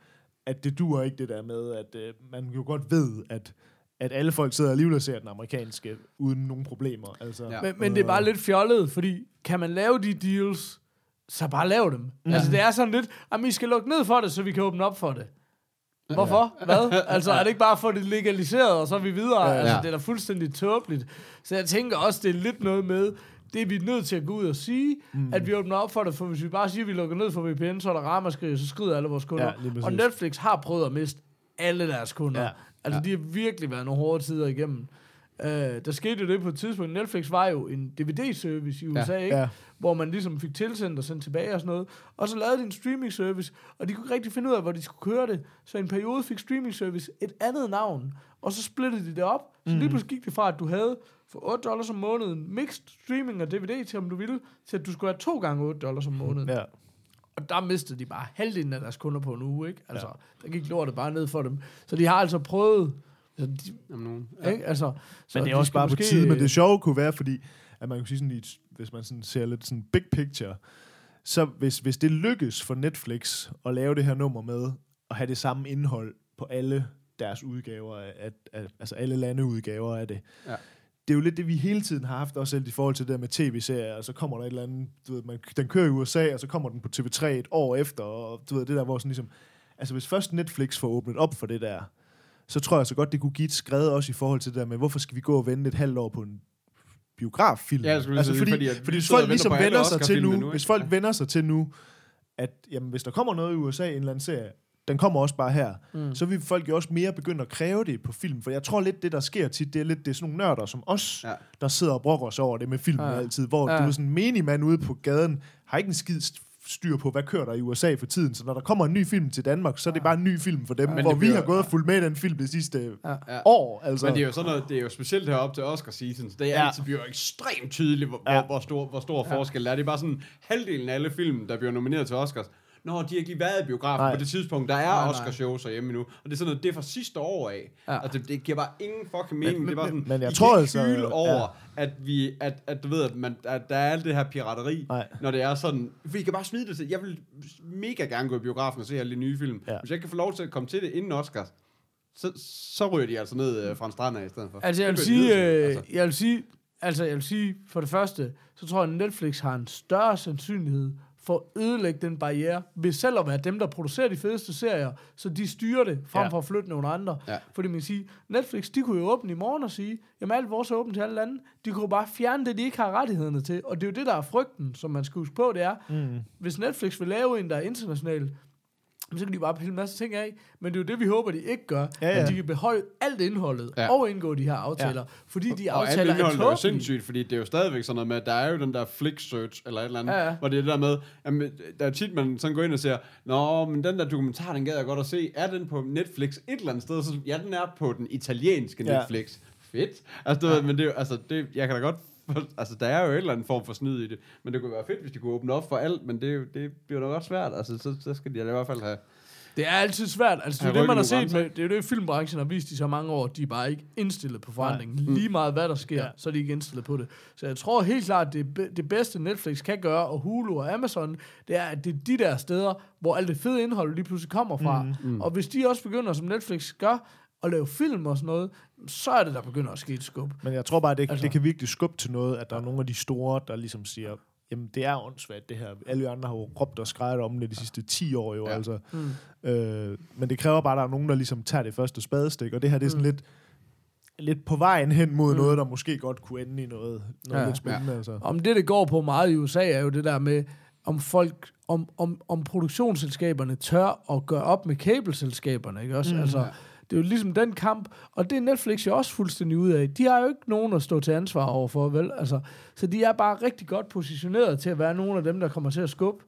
at det duer ikke det der med, at øh, man jo godt ved, at at alle folk sidder alligevel og ser den amerikanske, uden nogen problemer. Altså, Ja. men, men det er bare lidt fjollet, fordi kan man lave de deals, så bare lav dem. Ja. Altså, det er sådan lidt, at vi skal lukke ned for det, så vi kan åbne op for det. Hvorfor? Hvad? Altså, er det ikke bare for det legaliseret, og så er vi videre? Ja. Altså, Ja. det er da fuldstændig tåbeligt. Så jeg tænker også, det er lidt noget med, det er vi nødt til at gå ud og sige, mm. at vi åbner op for det, for hvis vi bare siger, at vi lukker ned for VPN, så er der ramaskrig, så skrider alle vores kunder. Ja, og Netflix har prøvet at miste alle deres kunder. Ja. Altså, ja. de har virkelig været nogle hårde tider igennem. Uh, der skete jo det på et tidspunkt. Netflix var jo en DVD-service i USA, ja. ikke? Ja. hvor man ligesom fik tilsendt og sendt tilbage og sådan noget. Og så lavede de en streaming-service, og de kunne ikke rigtig finde ud af, hvor de skulle køre det. Så en periode fik streaming-service et andet navn, og så splittede de det op. Så lige pludselig gik det fra, at du havde for 8 dollars om måneden mixed streaming og DVD til, om du ville, til at du skulle have to gange 8 dollars om måneden. Ja. Og der mistede de bare halvdelen af deres kunder på en uge, ikke? Altså, ja. der gik lortet bare ned for dem. Så de har altså prøvet... Altså, de, Om nogen. ja. ikke? Altså, så Men det de er også skal bare på måske- tide, men det sjove kunne være, fordi at man kan sige sådan, hvis man sådan ser lidt sådan big picture, så hvis, hvis det lykkes for Netflix at lave det her nummer med, og have det samme indhold på alle deres udgaver, af, af, af, altså alle landeudgaver af det, Ja. Det er jo lidt det, vi hele tiden har haft, også i forhold til det der med tv-serier, og så kommer der et eller andet, du ved, man, den kører i USA, og så kommer den på TV3 et år efter, og du ved, det der, hvor sådan ligesom, altså hvis først Netflix får åbnet op for det der, så tror jeg så godt, det kunne give et skred også i forhold til det der med, hvorfor skal vi gå og vente et halvt år på en biograffilm? Ja, altså, sige, fordi, fordi at fordi vi hvis folk ligesom vender sig til nu, nu, hvis folk vender sig til nu, at jamen, hvis der kommer noget i USA, en eller anden serie, den kommer også bare her, mm. så vil folk jo også mere begynde at kræve det på film. For jeg tror lidt, det der sker tit, det er lidt det er sådan nogle nørder som os, Ja. ja. der sidder og brokker sig over det med film Ja. ja. altid. Hvor Ja. ja. du er sådan en menig mand ude på gaden, har ikke en skid styr på, hvad kører der i USA for tiden. Så når der kommer en ny film til Danmark, så er det bare en ny film for dem, ja. hvor vi bliver- har gået og fulgt med i den film det sidste Ja. Ja. år. Altså. Men det er jo sådan noget, det er jo specielt heroppe til Oscar season, så det er Ja. altid bliver jo ekstremt tydeligt, hvor, Ja. hvor, hvor stor, hvor stor ja. forskel er. Det er bare sådan, halvdelen af alle film, der bliver nomineret til Oscars, Nå, de har ikke lige været i biografen Nej. på det tidspunkt. Der er Nej. Oscar-shows herhjemme nu. Og det er sådan noget, det er fra sidste år af. Ja. Altså, det, det giver bare ingen fucking mening. Men- det er bare sådan, men- men jeg I tror altså, hyle ja. over, at, vi, at, at du ved, at, man, at der er alt det her pirateri, Nej. når det er sådan, vi kan bare smide det til. Jeg vil mega gerne gå i biografen og se alle de nye film. Ja. Hvis jeg kan få lov til at komme til det inden Oscars, så, så ryger de altså ned øh, fra en strand af i stedet for. Altså, jeg vil sige, øh, altså. jeg vil sige, altså, jeg vil sige, for det første, så tror jeg, at Netflix har en større sandsynlighed for at ødelægge den barriere, ved selv at være dem, der producerer de fedeste serier, så de styrer det, frem Ja. for at flytte nogle andre. Ja. Fordi man kan sige, Netflix, de kunne jo åbne i morgen og sige, jamen alt vores er åbent til alle lande. De kunne bare fjerne det, de ikke har rettighederne til. Og det er jo det, der er frygten, som man skal huske på, det er, mm. hvis Netflix vil lave en, der er international, så kan de bare pille en masse ting af. Men det er jo det, vi håber, de ikke gør. Ja, Ja, ja. ja. At de kan beholde alt indholdet Ja. ja. og indgå de her aftaler. Ja. Fordi de Og alt aftaler er indholdet er jo sindssygt, fordi det er jo stadigvæk sådan noget med, at der er jo den der flick search, eller et eller andet, Ja, ja. hvor det er det der med, jamen, der er tit, man sådan går ind og siger, Nå, men den der dokumentar, den gad jeg godt at se, er den på Netflix et eller andet sted? Så, ja, den er på den italienske Ja. Netflix. Fedt. Altså, du ved, men det er jo, altså, det, jeg kan da godt, altså, der er jo et eller andet form for snyd i det, men det kunne være fedt, hvis de kunne åbne op for alt, men det, det bliver nok også svært, altså, så, så skal de i hvert fald have, Det er altid svært. Altså, det er det, man har set med, det er det, filmbranchen har vist i så mange år. De er bare ikke indstillet på forandringen. Lige meget hvad der sker, Ja. så er de ikke indstillet på det. Så jeg tror helt klart, det, be- det bedste Netflix kan gøre, og Hulu og Amazon, det er, at det er de der steder, hvor alt det fede indhold lige pludselig kommer fra. Mm. Og hvis de også begynder, som Netflix gør, at lave film og sådan noget, så er det, der begynder at ske et skub. Men jeg tror bare, det, Altså- det kan virkelig skubbe til noget, at der er nogle af de store, der ligesom siger, jamen det er åndssvagt det her. Alle andre har jo råbt og skrejet om det de sidste 10 år jo, Ja. ja. altså. Mm. Øh, men det kræver bare, at der er nogen, der ligesom tager det første spadestik, og det her det er sådan mm. lidt, lidt på vejen hen mod mm. noget, der måske godt kunne ende i noget, noget Ja. ja. lidt spændende. Ja. Altså. Om det, det går på meget i USA, er jo det der med, om folk, om, om, om produktionsselskaberne tør at gøre op med kabelselskaberne, ikke også? Mm, altså, det er jo ligesom den kamp, og det er Netflix jo også fuldstændig ud af. De har jo ikke nogen at stå til ansvar overfor, vel? Altså, så de er bare rigtig godt positioneret til at være nogle af dem, der kommer til at skubbe,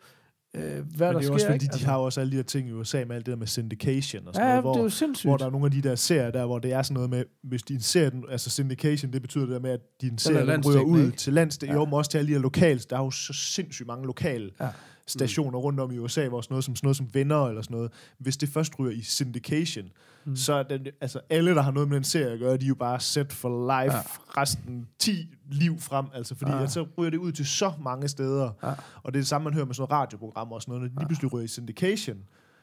øh, hvad Men der det er sker. jo også fordi, ikke? de har jo også alle de her ting i USA med alt det der med syndication og sådan ja, noget, hvor, det er hvor der er nogle af de der serier der, hvor det er sådan noget med, hvis din serie, altså syndication, det betyder det der med, at din serie ryger ud ikke? til landsdæk, Ja. ja. jo, men også til alle de her lokale, der er jo så sindssygt mange lokale Ja. Ja. stationer rundt om i USA, hvor sådan noget som, sådan noget som venner eller sådan noget, hvis det først ryger i syndication, mm. så er den, altså alle, der har noget med den serie at gøre, de er jo bare set for life Ja. ja. resten 10 liv frem, altså fordi Ja. ja. at så ryger det ud til så mange steder, Ja. ja. og det er det samme, man hører med sådan nogle radioprogrammer og sådan noget, når de lige pludselig ryger i syndication,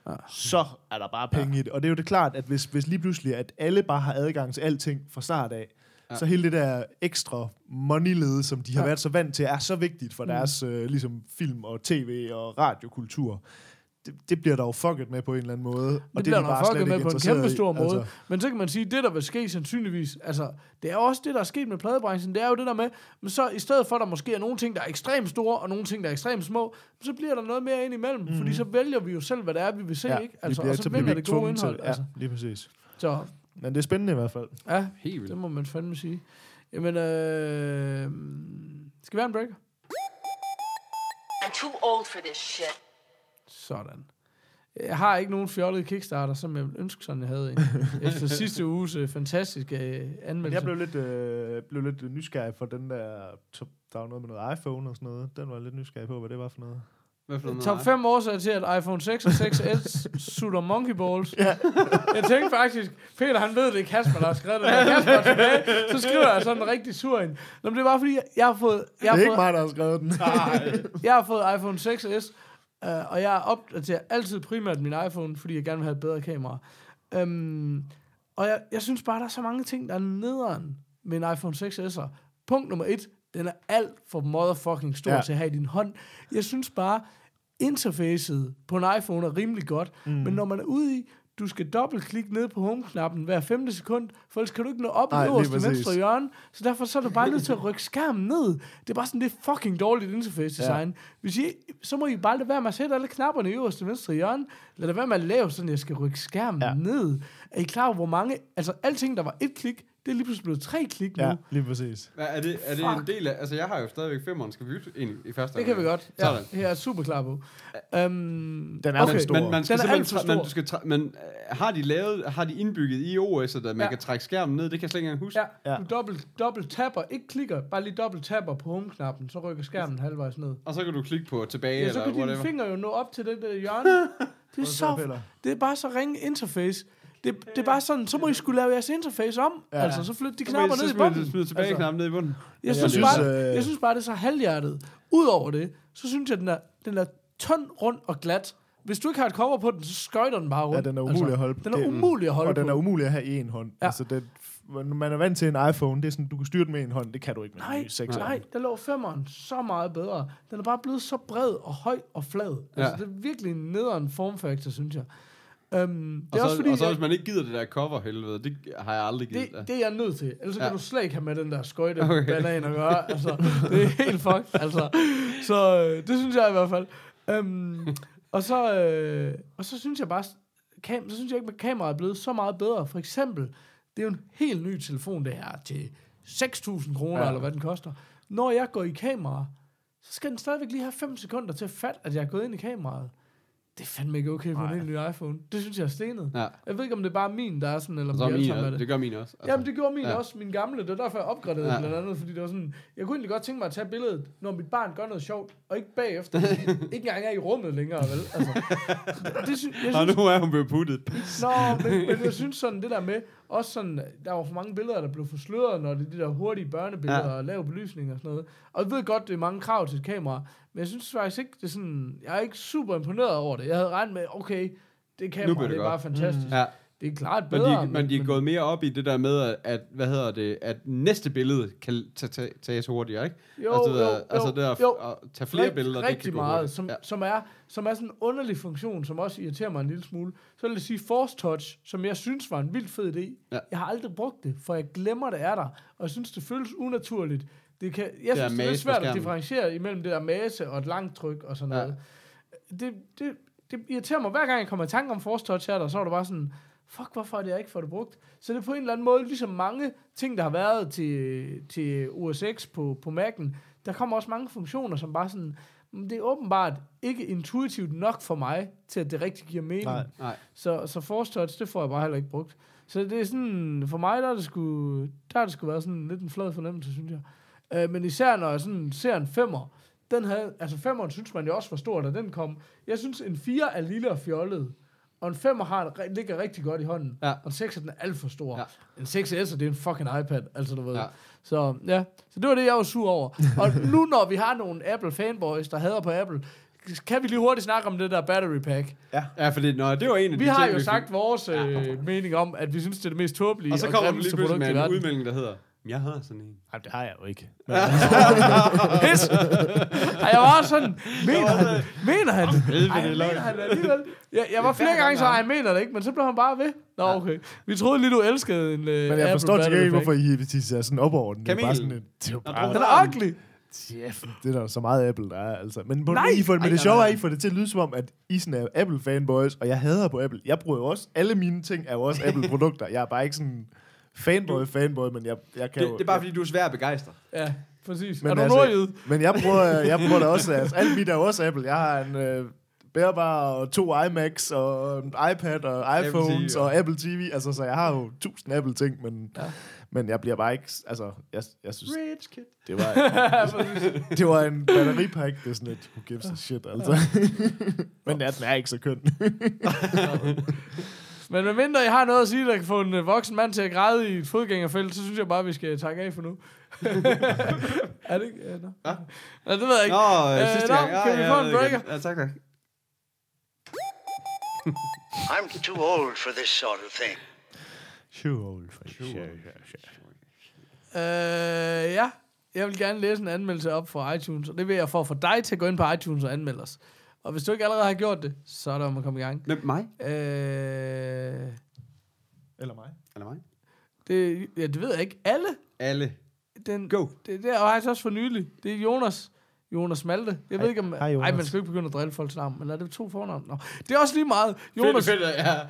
Ja. så er der bare penge ja. i det. Og det er jo det klart, at hvis, hvis lige pludselig, at alle bare har adgang til alting fra start af, Ja. så hele det der ekstra money som de har Ja. været så vant til, er så vigtigt for Mm. deres øh, ligesom film og tv og radiokultur. Det, det bliver der jo fucket med på en eller anden måde. Det og det bliver er de der bare fucket med på en kæmpe stor måde. Altså, Men så kan man sige, det der vil ske sandsynligvis, altså, det er også det, der er sket med pladebranchen, det er jo det der med, men så i stedet for, at der måske er nogle ting, der er ekstremt store, og nogle ting, der er ekstremt små, så bliver der noget mere ind imellem, mm-hmm. fordi så vælger vi jo selv, hvad det er, vi vil se, ja, ikke? Altså, vi bliver, og så, vælger det gode indhold. til. altså. Ja, lige præcis. Så, Men det er spændende i hvert fald. ja, helt vildt. det må man fandme sige. Jamen, øh, skal vi have en break? I'm too old for this shit. Sådan. Jeg har ikke nogen fjollet Kickstarter, som jeg ville ønske, sådan jeg havde en. Efter sidste uges øh, fantastiske øh, anmeldelse. jeg blev lidt, øh, blev lidt nysgerrig for den der, top- der var noget med noget iPhone og sådan noget. Den var jeg lidt nysgerrig på, hvad det var for noget. Hvad for noget? Top 5 årsager til, at iPhone 6 og 6S sutter monkey balls. Ja. Jeg tænkte faktisk, Peter han ved det er Kasper, der har skrevet det. Når Kasper er tilbage, så skriver jeg sådan en rigtig sur en. Nå, men det var fordi, jeg har fået, jeg Det har er ikke fået, mig, der har skrevet den. jeg har fået iPhone 6S, øh, og jeg opdaterer altid primært min iPhone, fordi jeg gerne vil have et bedre kamera. Øhm, og jeg, jeg synes bare, der er så mange ting, der er nederen med en iPhone 6S'er. Punkt nummer et, den er alt for motherfucking stor ja. til at have i din hånd. Jeg synes bare, interfacet på en iPhone er rimelig godt, mm. men når man er ude i, du skal dobbeltklikke ned på home-knappen hver femte sekund, for ellers kan du ikke nå op i øverste venstre hjørne, så derfor så er du bare nødt til at rykke skærmen ned. Det er bare sådan, det er fucking dårligt interface design. Ja. Hvis I, så må I bare lade være med at sætte alle knapperne i øverste venstre hjørne. Lad det være med at lave sådan, at jeg skal rykke skærmen ja. ned. Er I klar over, hvor mange... Altså, alting, der var et klik, det er lige pludselig blevet tre klik nu. Ja, lige præcis. Hvad, er det, er det en del af... Altså, jeg har jo stadigvæk femmeren. Skal vi bytte en i første Det kan vi godt. Ja, Sådan. her er super klar på. Um, Den er okay. stor. Men man skal Den er alt stor. du skal tra- men øh, har de lavet... Har de indbygget i OS, at man Ja. kan trække skærmen ned? Det kan jeg slet ikke engang huske. Ja, Ja. du dobbelt, dobbelt tapper, ikke klikker, bare lige dobbelt tapper på home-knappen, så rykker skærmen halvvejs ned. Og så kan du klikke på tilbage, Ja, eller så kan dine fingre jo nå op til det der hjørne. Det er, så, det er bare så ringe interface. Det, det er bare sådan, så må I skulle lave jeres interface om. Ja. Altså, så flyt de knapper ned i bunden. Så smider tilbage Altså, knappen ned i bunden. jeg, jeg synes, synes, bare, øh, jeg synes bare, det er så halvhjertet. Udover det, så synes jeg, den er, den er tynd, rund og glat. Hvis du ikke har et cover på den, så skøjter den bare rundt. Ja, den er umulig at holde på. Den er umulig at holde Og den på. er umulig at have i en hånd. Ja. Altså, det, når man er vant til en iPhone, det er sådan, du kan styre den med en hånd. Det kan du ikke med Nej, en ny 6 nej, der lå femmeren så meget bedre. Den er bare blevet så bred og høj og flad. Ja. Altså, Ja. det er virkelig en nederen formfaktor, synes jeg. Um, det Og er så, også fordi, og så hvis man ikke gider det der cover helvede, det har jeg aldrig givet. det, det er jeg nødt til. Ellers så Ja. kan du slet ikke have med den der skøjte Okay. banan at gøre. Altså, det er helt fucked. Altså. Så øh, det synes jeg i hvert fald. Um, og, så, øh, og så synes jeg bare, kam, så synes jeg ikke, at kameraet er blevet så meget bedre. For eksempel, det er jo en helt ny telefon, det her, til 6.000 kroner, ja. eller hvad den koster. Når jeg går i kamera, så skal den stadigvæk lige have 5 sekunder til at fatte, at jeg er gået ind i kameraet. Det er fandme ikke okay på en helt ny iPhone. Det synes jeg er stenet. Ja. Jeg ved ikke, om det er bare min, der er sådan, eller om så de er min, det. det gør min også. Altså. Jamen, det gjorde min ja. også, min gamle. Det er derfor, jeg opgraderede Ja. blandt andet, fordi det var sådan, jeg kunne egentlig godt tænke mig at tage billedet, når mit barn gør noget sjovt, og ikke bagefter. ikke engang er i rummet længere, vel? Altså, det, det sy- jeg Og synes, nu er hun blevet puttet. Nå, men, men jeg synes sådan, det der med, også sådan, der var for mange billeder, der blev forsløret, når det er de der hurtige børnebilleder Ja. og lav belysning og sådan noget. Og jeg ved godt, det er mange krav til et kamera, men jeg synes faktisk ikke, det er sådan, jeg er ikke super imponeret over det. Jeg havde regnet med, okay, det kamera, det, er bare godt. fantastisk. Mm. Ja, Det er klart men bedre. de, men de er gået mere op i det der med, at, hvad hedder det, at næste billede kan ta- ta- tages hurtigere, ikke? jo, altså, det jo, der, jo, altså det der, jo. at tage flere Rigt- billeder, det rigtig kan gå meget, hurtigt. som, ja. som, er, som er sådan en underlig funktion, som også irriterer mig en lille smule. Så vil jeg sige Force Touch, som jeg synes var en vild fed idé. Ja. Jeg har aldrig brugt det, for jeg glemmer, det er der. Og jeg synes, det føles unaturligt. Det kan, jeg er synes, det er svært at differentiere imellem det der mase og et langt tryk og sådan Ja. noget. Det, det, det irriterer mig, hver gang jeg kommer i tanke om Force Touch her, der, så er det bare sådan, fuck, hvorfor er det, jeg ikke får det brugt? Så det er på en eller anden måde, ligesom mange ting, der har været til, til OS X på, på Mac'en, der kommer også mange funktioner, som bare sådan, "Mm, det er åbenbart ikke intuitivt nok for mig, til at det rigtig giver mening. Nej. Nej. Så, så Force Touch, det får jeg bare heller ikke brugt. Så det er sådan, for mig, der er det sgu, der har det sgu været sådan lidt en flad fornemmelse, synes jeg. Øh, men især når jeg sådan ser en femmer, den havde, altså femmeren synes man jo også var stor, da den kom. Jeg synes, en 4 er lille og fjollet, og en 5 har, ligger rigtig godt i hånden. Ja. Og en 6 den er alt for stor. Ja. En 6S, det er en fucking iPad, altså du ved. Ja. Så ja, så det var det, jeg var sur over. og nu når vi har nogle Apple fanboys, der hader på Apple, kan vi lige hurtigt snakke om det der battery pack. Ja, fordi nå, det var en af Vi de har ting, jo sagt vores øh, mening om, at vi synes, det er det mest tåbelige Og så kommer du lige pludselig med en udmelding, der hedder, jeg har sådan en. Nej, det har jeg jo ikke. Pis! Ej, jeg var også sådan, mener han? Mener han? Ej, mener han alligevel? Jeg, jeg var flere gange så, ej, jeg mener det ikke, men så blev han bare ved. Nå, okay. Vi troede lige, du elskede en uh, Men jeg forstår til gengæld ikke, hvorfor I, ser sådan op over den. Det er bare sådan et, det er bare, Den er ugly. Chef, det er der så meget Apple, der er, altså. Men, på, Nej! I får, men Ej, det sjove er, at I får det til at lyde som om, at I sådan er Apple-fanboys, og jeg hader på Apple. Jeg bruger jo også, alle mine ting er jo også Apple-produkter. Jeg er bare ikke sådan fanboy-fanboy, men jeg, jeg kan Det, jo... det er bare, fordi du er svær at begejstre. Ja, præcis. Men er du altså- nordjyd? Men jeg bruger, jeg bruger det også, altså, alt mit er også Apple. Jeg har en, øh, bærbare, og to iMacs, og en iPad, og iPhones, TV, og Apple TV. Altså, så jeg har jo tusind Apple-ting, men, Ja. ja. men jeg bliver bare ikke... Altså, jeg, jeg synes, Rich kid. det var, det var en batteripakke. Det er sådan et, who gives a shit, altså. men ja, den er ikke så køn. Men medmindre jeg har noget at sige, der kan få en øh, voksen mand til at græde i et fodgængerfelt, så synes jeg bare, vi skal takke af for nu. er det ikke? Ja, no. Ja. ja, det ved jeg ikke. Nå, Øh, øh, sidste nå, gang. kan vi få en breaker? Ja, tak, tak. I'm too old for this sort of thing. Too old for Øh, ja, jeg vil gerne læse en anmeldelse op for iTunes, og det vil jeg for at få dig til at gå ind på iTunes og anmelde os. Og hvis du ikke allerede har gjort det, så er der om at komme i gang. Hvem, mig? Øh, Eller mig. Eller mig? det, ja, det ved jeg ikke. Alle? Alle. Den, Go. Det, det er faktisk også for nylig. Det er Jonas. Jonas Malte. Jeg ved Hej- ikke om... hej, Jonas. Ej, man skal jo ikke begynde at drille folks navn, men er det to fornavn? Nå. Det er også lige meget. Jonas. Fedt, fedt, ja.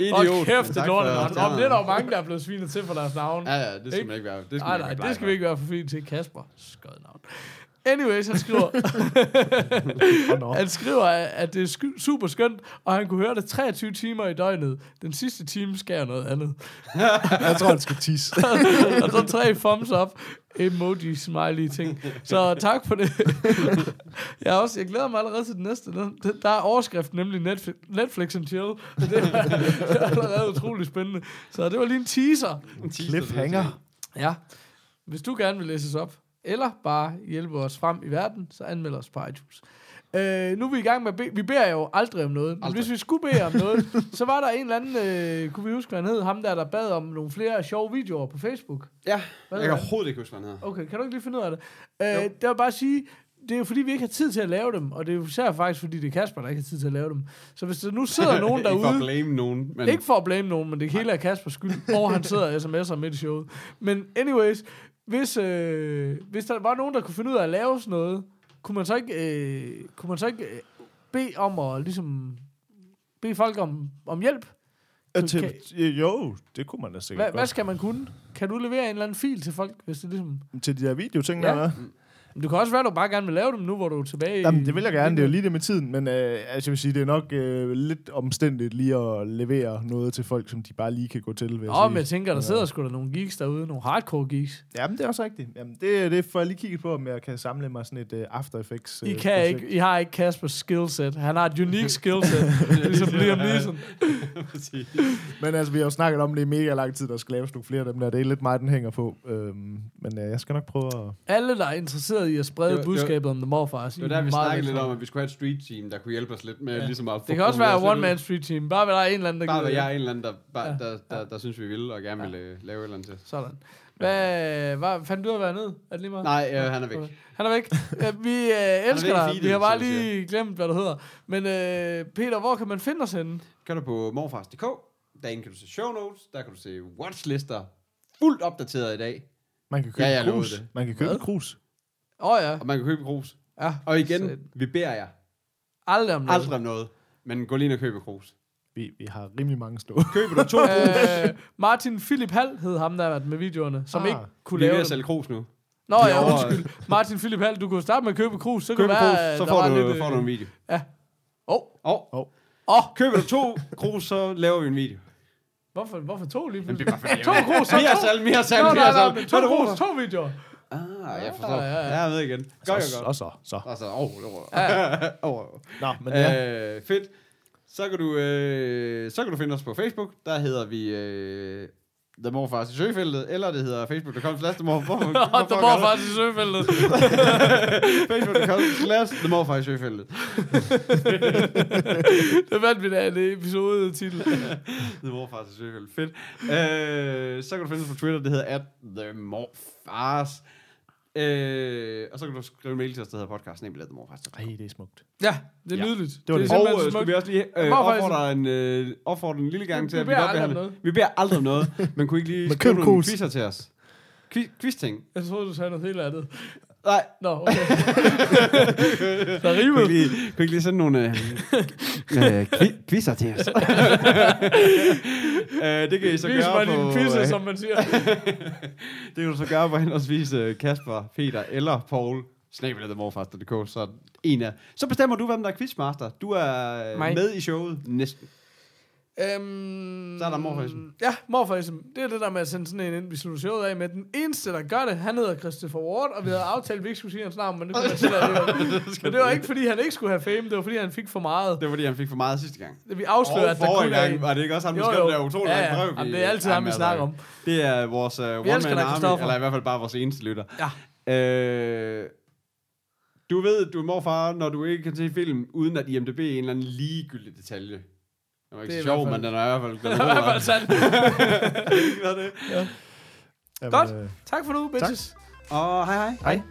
Idiot. kæft, det Tak lort for- navn. Om det er der jo mange, der er blevet svinet til for deres navn. Ja, ja, det skal Ikke? man ikke være. Det skal Nej, nej, ikke det skal vi ikke være for fint til. Kasper. Skød navn. Anyways, han skriver, han skriver, at det er super skønt, og han kunne høre det 23 timer i døgnet. Den sidste time skal jeg noget andet. Jeg tror, han skal tisse. og så tre thumbs up, emoji, smiley ting. Så tak for det. jeg, også, jeg glæder mig allerede til den næste. Der er overskriften nemlig Netflix, Netflix and chill. Det er, det er allerede utrolig spændende. Så det var lige en teaser. Cliffhanger. Ja. Hvis du gerne vil læses op, eller bare hjælpe os frem i verden, så anmeld os på iTunes. Øh, nu er vi i gang med at bede. Vi beder jo aldrig om noget. Men Aldrig. hvis vi skulle bede om noget, så var der en eller anden, øh, kunne vi huske, hvad han hed, ham der, der bad om nogle flere sjove videoer på Facebook. Ja, Hvad jeg kan overhovedet ikke huske, hvad han hedder. Okay, kan du ikke lige finde ud af det? Øh, det vil bare sige, det er jo fordi, vi ikke har tid til at lave dem, og det er jo især faktisk, fordi det er Kasper, der ikke har tid til at lave dem. Så hvis der nu sidder nogen Ikke for at derude, blame nogen, men... ikke for at blame nogen, men det hele er Kaspers skyld, og han sidder og sms'er midt i showet. Men anyways, hvis, øh, hvis der var nogen, der kunne finde ud af at lave sådan noget, kunne man så ikke, øh, kunne man så ikke øh, bede om at ligesom bede folk om, om hjælp? Øh, til, jo, det kunne man da sikkert Hvad, hvad godt. skal man kunne? Kan du levere en eller anden fil til folk, hvis det ligesom... Til de der videoting, Ja. der er? Men Det kan også være, at du bare gerne vil lave dem nu, hvor du er tilbage Jamen, i- det vil jeg gerne. Det er jo lige det med tiden. Men øh, altså, jeg vil sige, det er nok øh, lidt omstændigt lige at levere noget til folk, som de bare lige kan gå til. Vil jeg Nå, sige. men jeg tænker, der sidder sgu da nogle geeks derude, nogle hardcore geeks. Jamen, det er også rigtigt. Jamen, det, det får jeg lige kigget på, om jeg kan samle mig sådan et uh, After Effects I, øh, kan projekt. ikke, I har ikke Kaspers skillset. Han har et unique skillset, ligesom Liam Neeson. Men altså, vi har jo snakket om det i mega lang tid, der skal laves nogle flere af dem der. Det er lidt mig, den hænger på. Øhm, men øh, jeg skal nok prøve at... Alle, der er interesseret i at sprede Det var- budskabet om The Morfars. Det var der, vi snakkede lidt om, at vi skulle have et street team, der kunne hjælpe os lidt med ja. ligesom at... Det kan også være one man street team. Bare være der er en eller anden, der Bare være det. jeg er en eller anden, der, bare, Ja. der, der, der, synes, vi vil, og gerne vil øh, lave et eller andet til. Sådan. Hvad, hvad fandt du hvad han hed? Er det lige meget? Nej, øh, han er væk. Han er væk. Ja, vi øh, elsker dig. Vi har bare lige glemt, hvad du hedder. Men øh, Peter, hvor kan man finde os henne? Gør du på morfars.dk. Derinde kan du se show notes, der kan du se watchlister. Fuldt opdateret i dag. Man kan købe Ja, jeg ja, krus. det. Man kan købe et krus. Åh oh, ja. Og man kan købe krus. ja. Og igen, Så- vi beder jer Aldrig om noget. aldrig om noget. Men gå lige ind og købe krus. Vi, vi har rimelig mange stå. Køber du to krus, øh, Martin Philip Hall hed ham, der har været med videoerne, som Ah. ikke kunne vi er lave ved dem. at sælge krus nu. Nå Vi er ja, undskyld. Martin Philip Hall, du kunne starte med at købe krus, så Køb kunne krus, være, så får var du, lidt, får du øh, en video. Åh, Og Åh. åh, køber du to krus, så laver vi en video. hvorfor, hvorfor to lige pludselig? er To krus, så mere to. salg, mere salg, mere salg. Så er to det krus, krus. to videoer. Ah, jeg forstår. Ja, ja, ja. Ja, jeg ved igen. Godt, så, godt. og så, så. Og så, åh, oh, Ja. oh, Nå, men ja. Øh, fedt. Så kan, du, øh, så kan du finde os på Facebook. Der hedder vi øh, The Morfars i søgefeltet, eller det hedder facebook.com slash The Morfars. I søgefeltet. Facebook.com slash The Morfars i søgefeltet. Det vandt vi da en episode titel. The Morfars i søgefeltet. Fedt. Øh, så kan du finde os på Twitter. Det hedder at The Morfars. Øh, og så kan du skrive en mail til os, der hedder podcast, nemlig The Morfars. Ej, det er smukt. Ja, det er Ja. nydeligt. Det var det. Og simpelthen øh, skulle vi også lige øh, opfordre en, øh, opfordre en lille gang Vi- til, at vi beder godt behandler- noget. Vi beder aldrig om noget, men kunne ikke lige skrive nogle quizzer til os? Quiz- Quiz-ting. Jeg troede, du sagde noget helt andet. Nej, Nå, okay. der kunne rimede. ikke lige, kunne ikke lige sende nogle øh, øh, qui- quizzer til os? øh, det kan I så Vis gøre mig på... dine quizzer, øh, som man siger. det kan du så gøre på henholdsvis øh, Kasper, Peter eller Paul snabelet.morfars.dk, så en af... Så bestemmer du, hvem der er quizmaster. Du er Mig. med i showet næsten. Øhm, Så er der morfarism. Ja, morfarism. Det er det der med at sende sådan en ind, vi slutter showet af med. Den eneste, der gør det, han hedder Christopher Ward, og vi havde aftalt, at vi ikke skulle sige hans navn, men det kunne sige alligevel. Men det var ikke, fordi han ikke skulle have fame, det var, fordi han fik for meget. Det var, fordi han fik for meget sidste gang. Vi afslører, Og at der forrige kun er gang var det ikke også ham, der skrev det der utrolig Ja, ja. Jamen, det er altid ham, vi snakker altså, om. Det er vores uh, one-man elsker dig, army, eller i hvert fald bare vores eneste lytter. Ja. Øh, du ved, du er morfar, når du ikke kan se film, uden at IMDb er en eller anden ligegyldig detalje. Det var ikke Det er sjov, men den er i hvert fald Det er i hvert fald er det? Jamen, Godt. øh, Tak for nu, bitches. Og hej hej. Hej.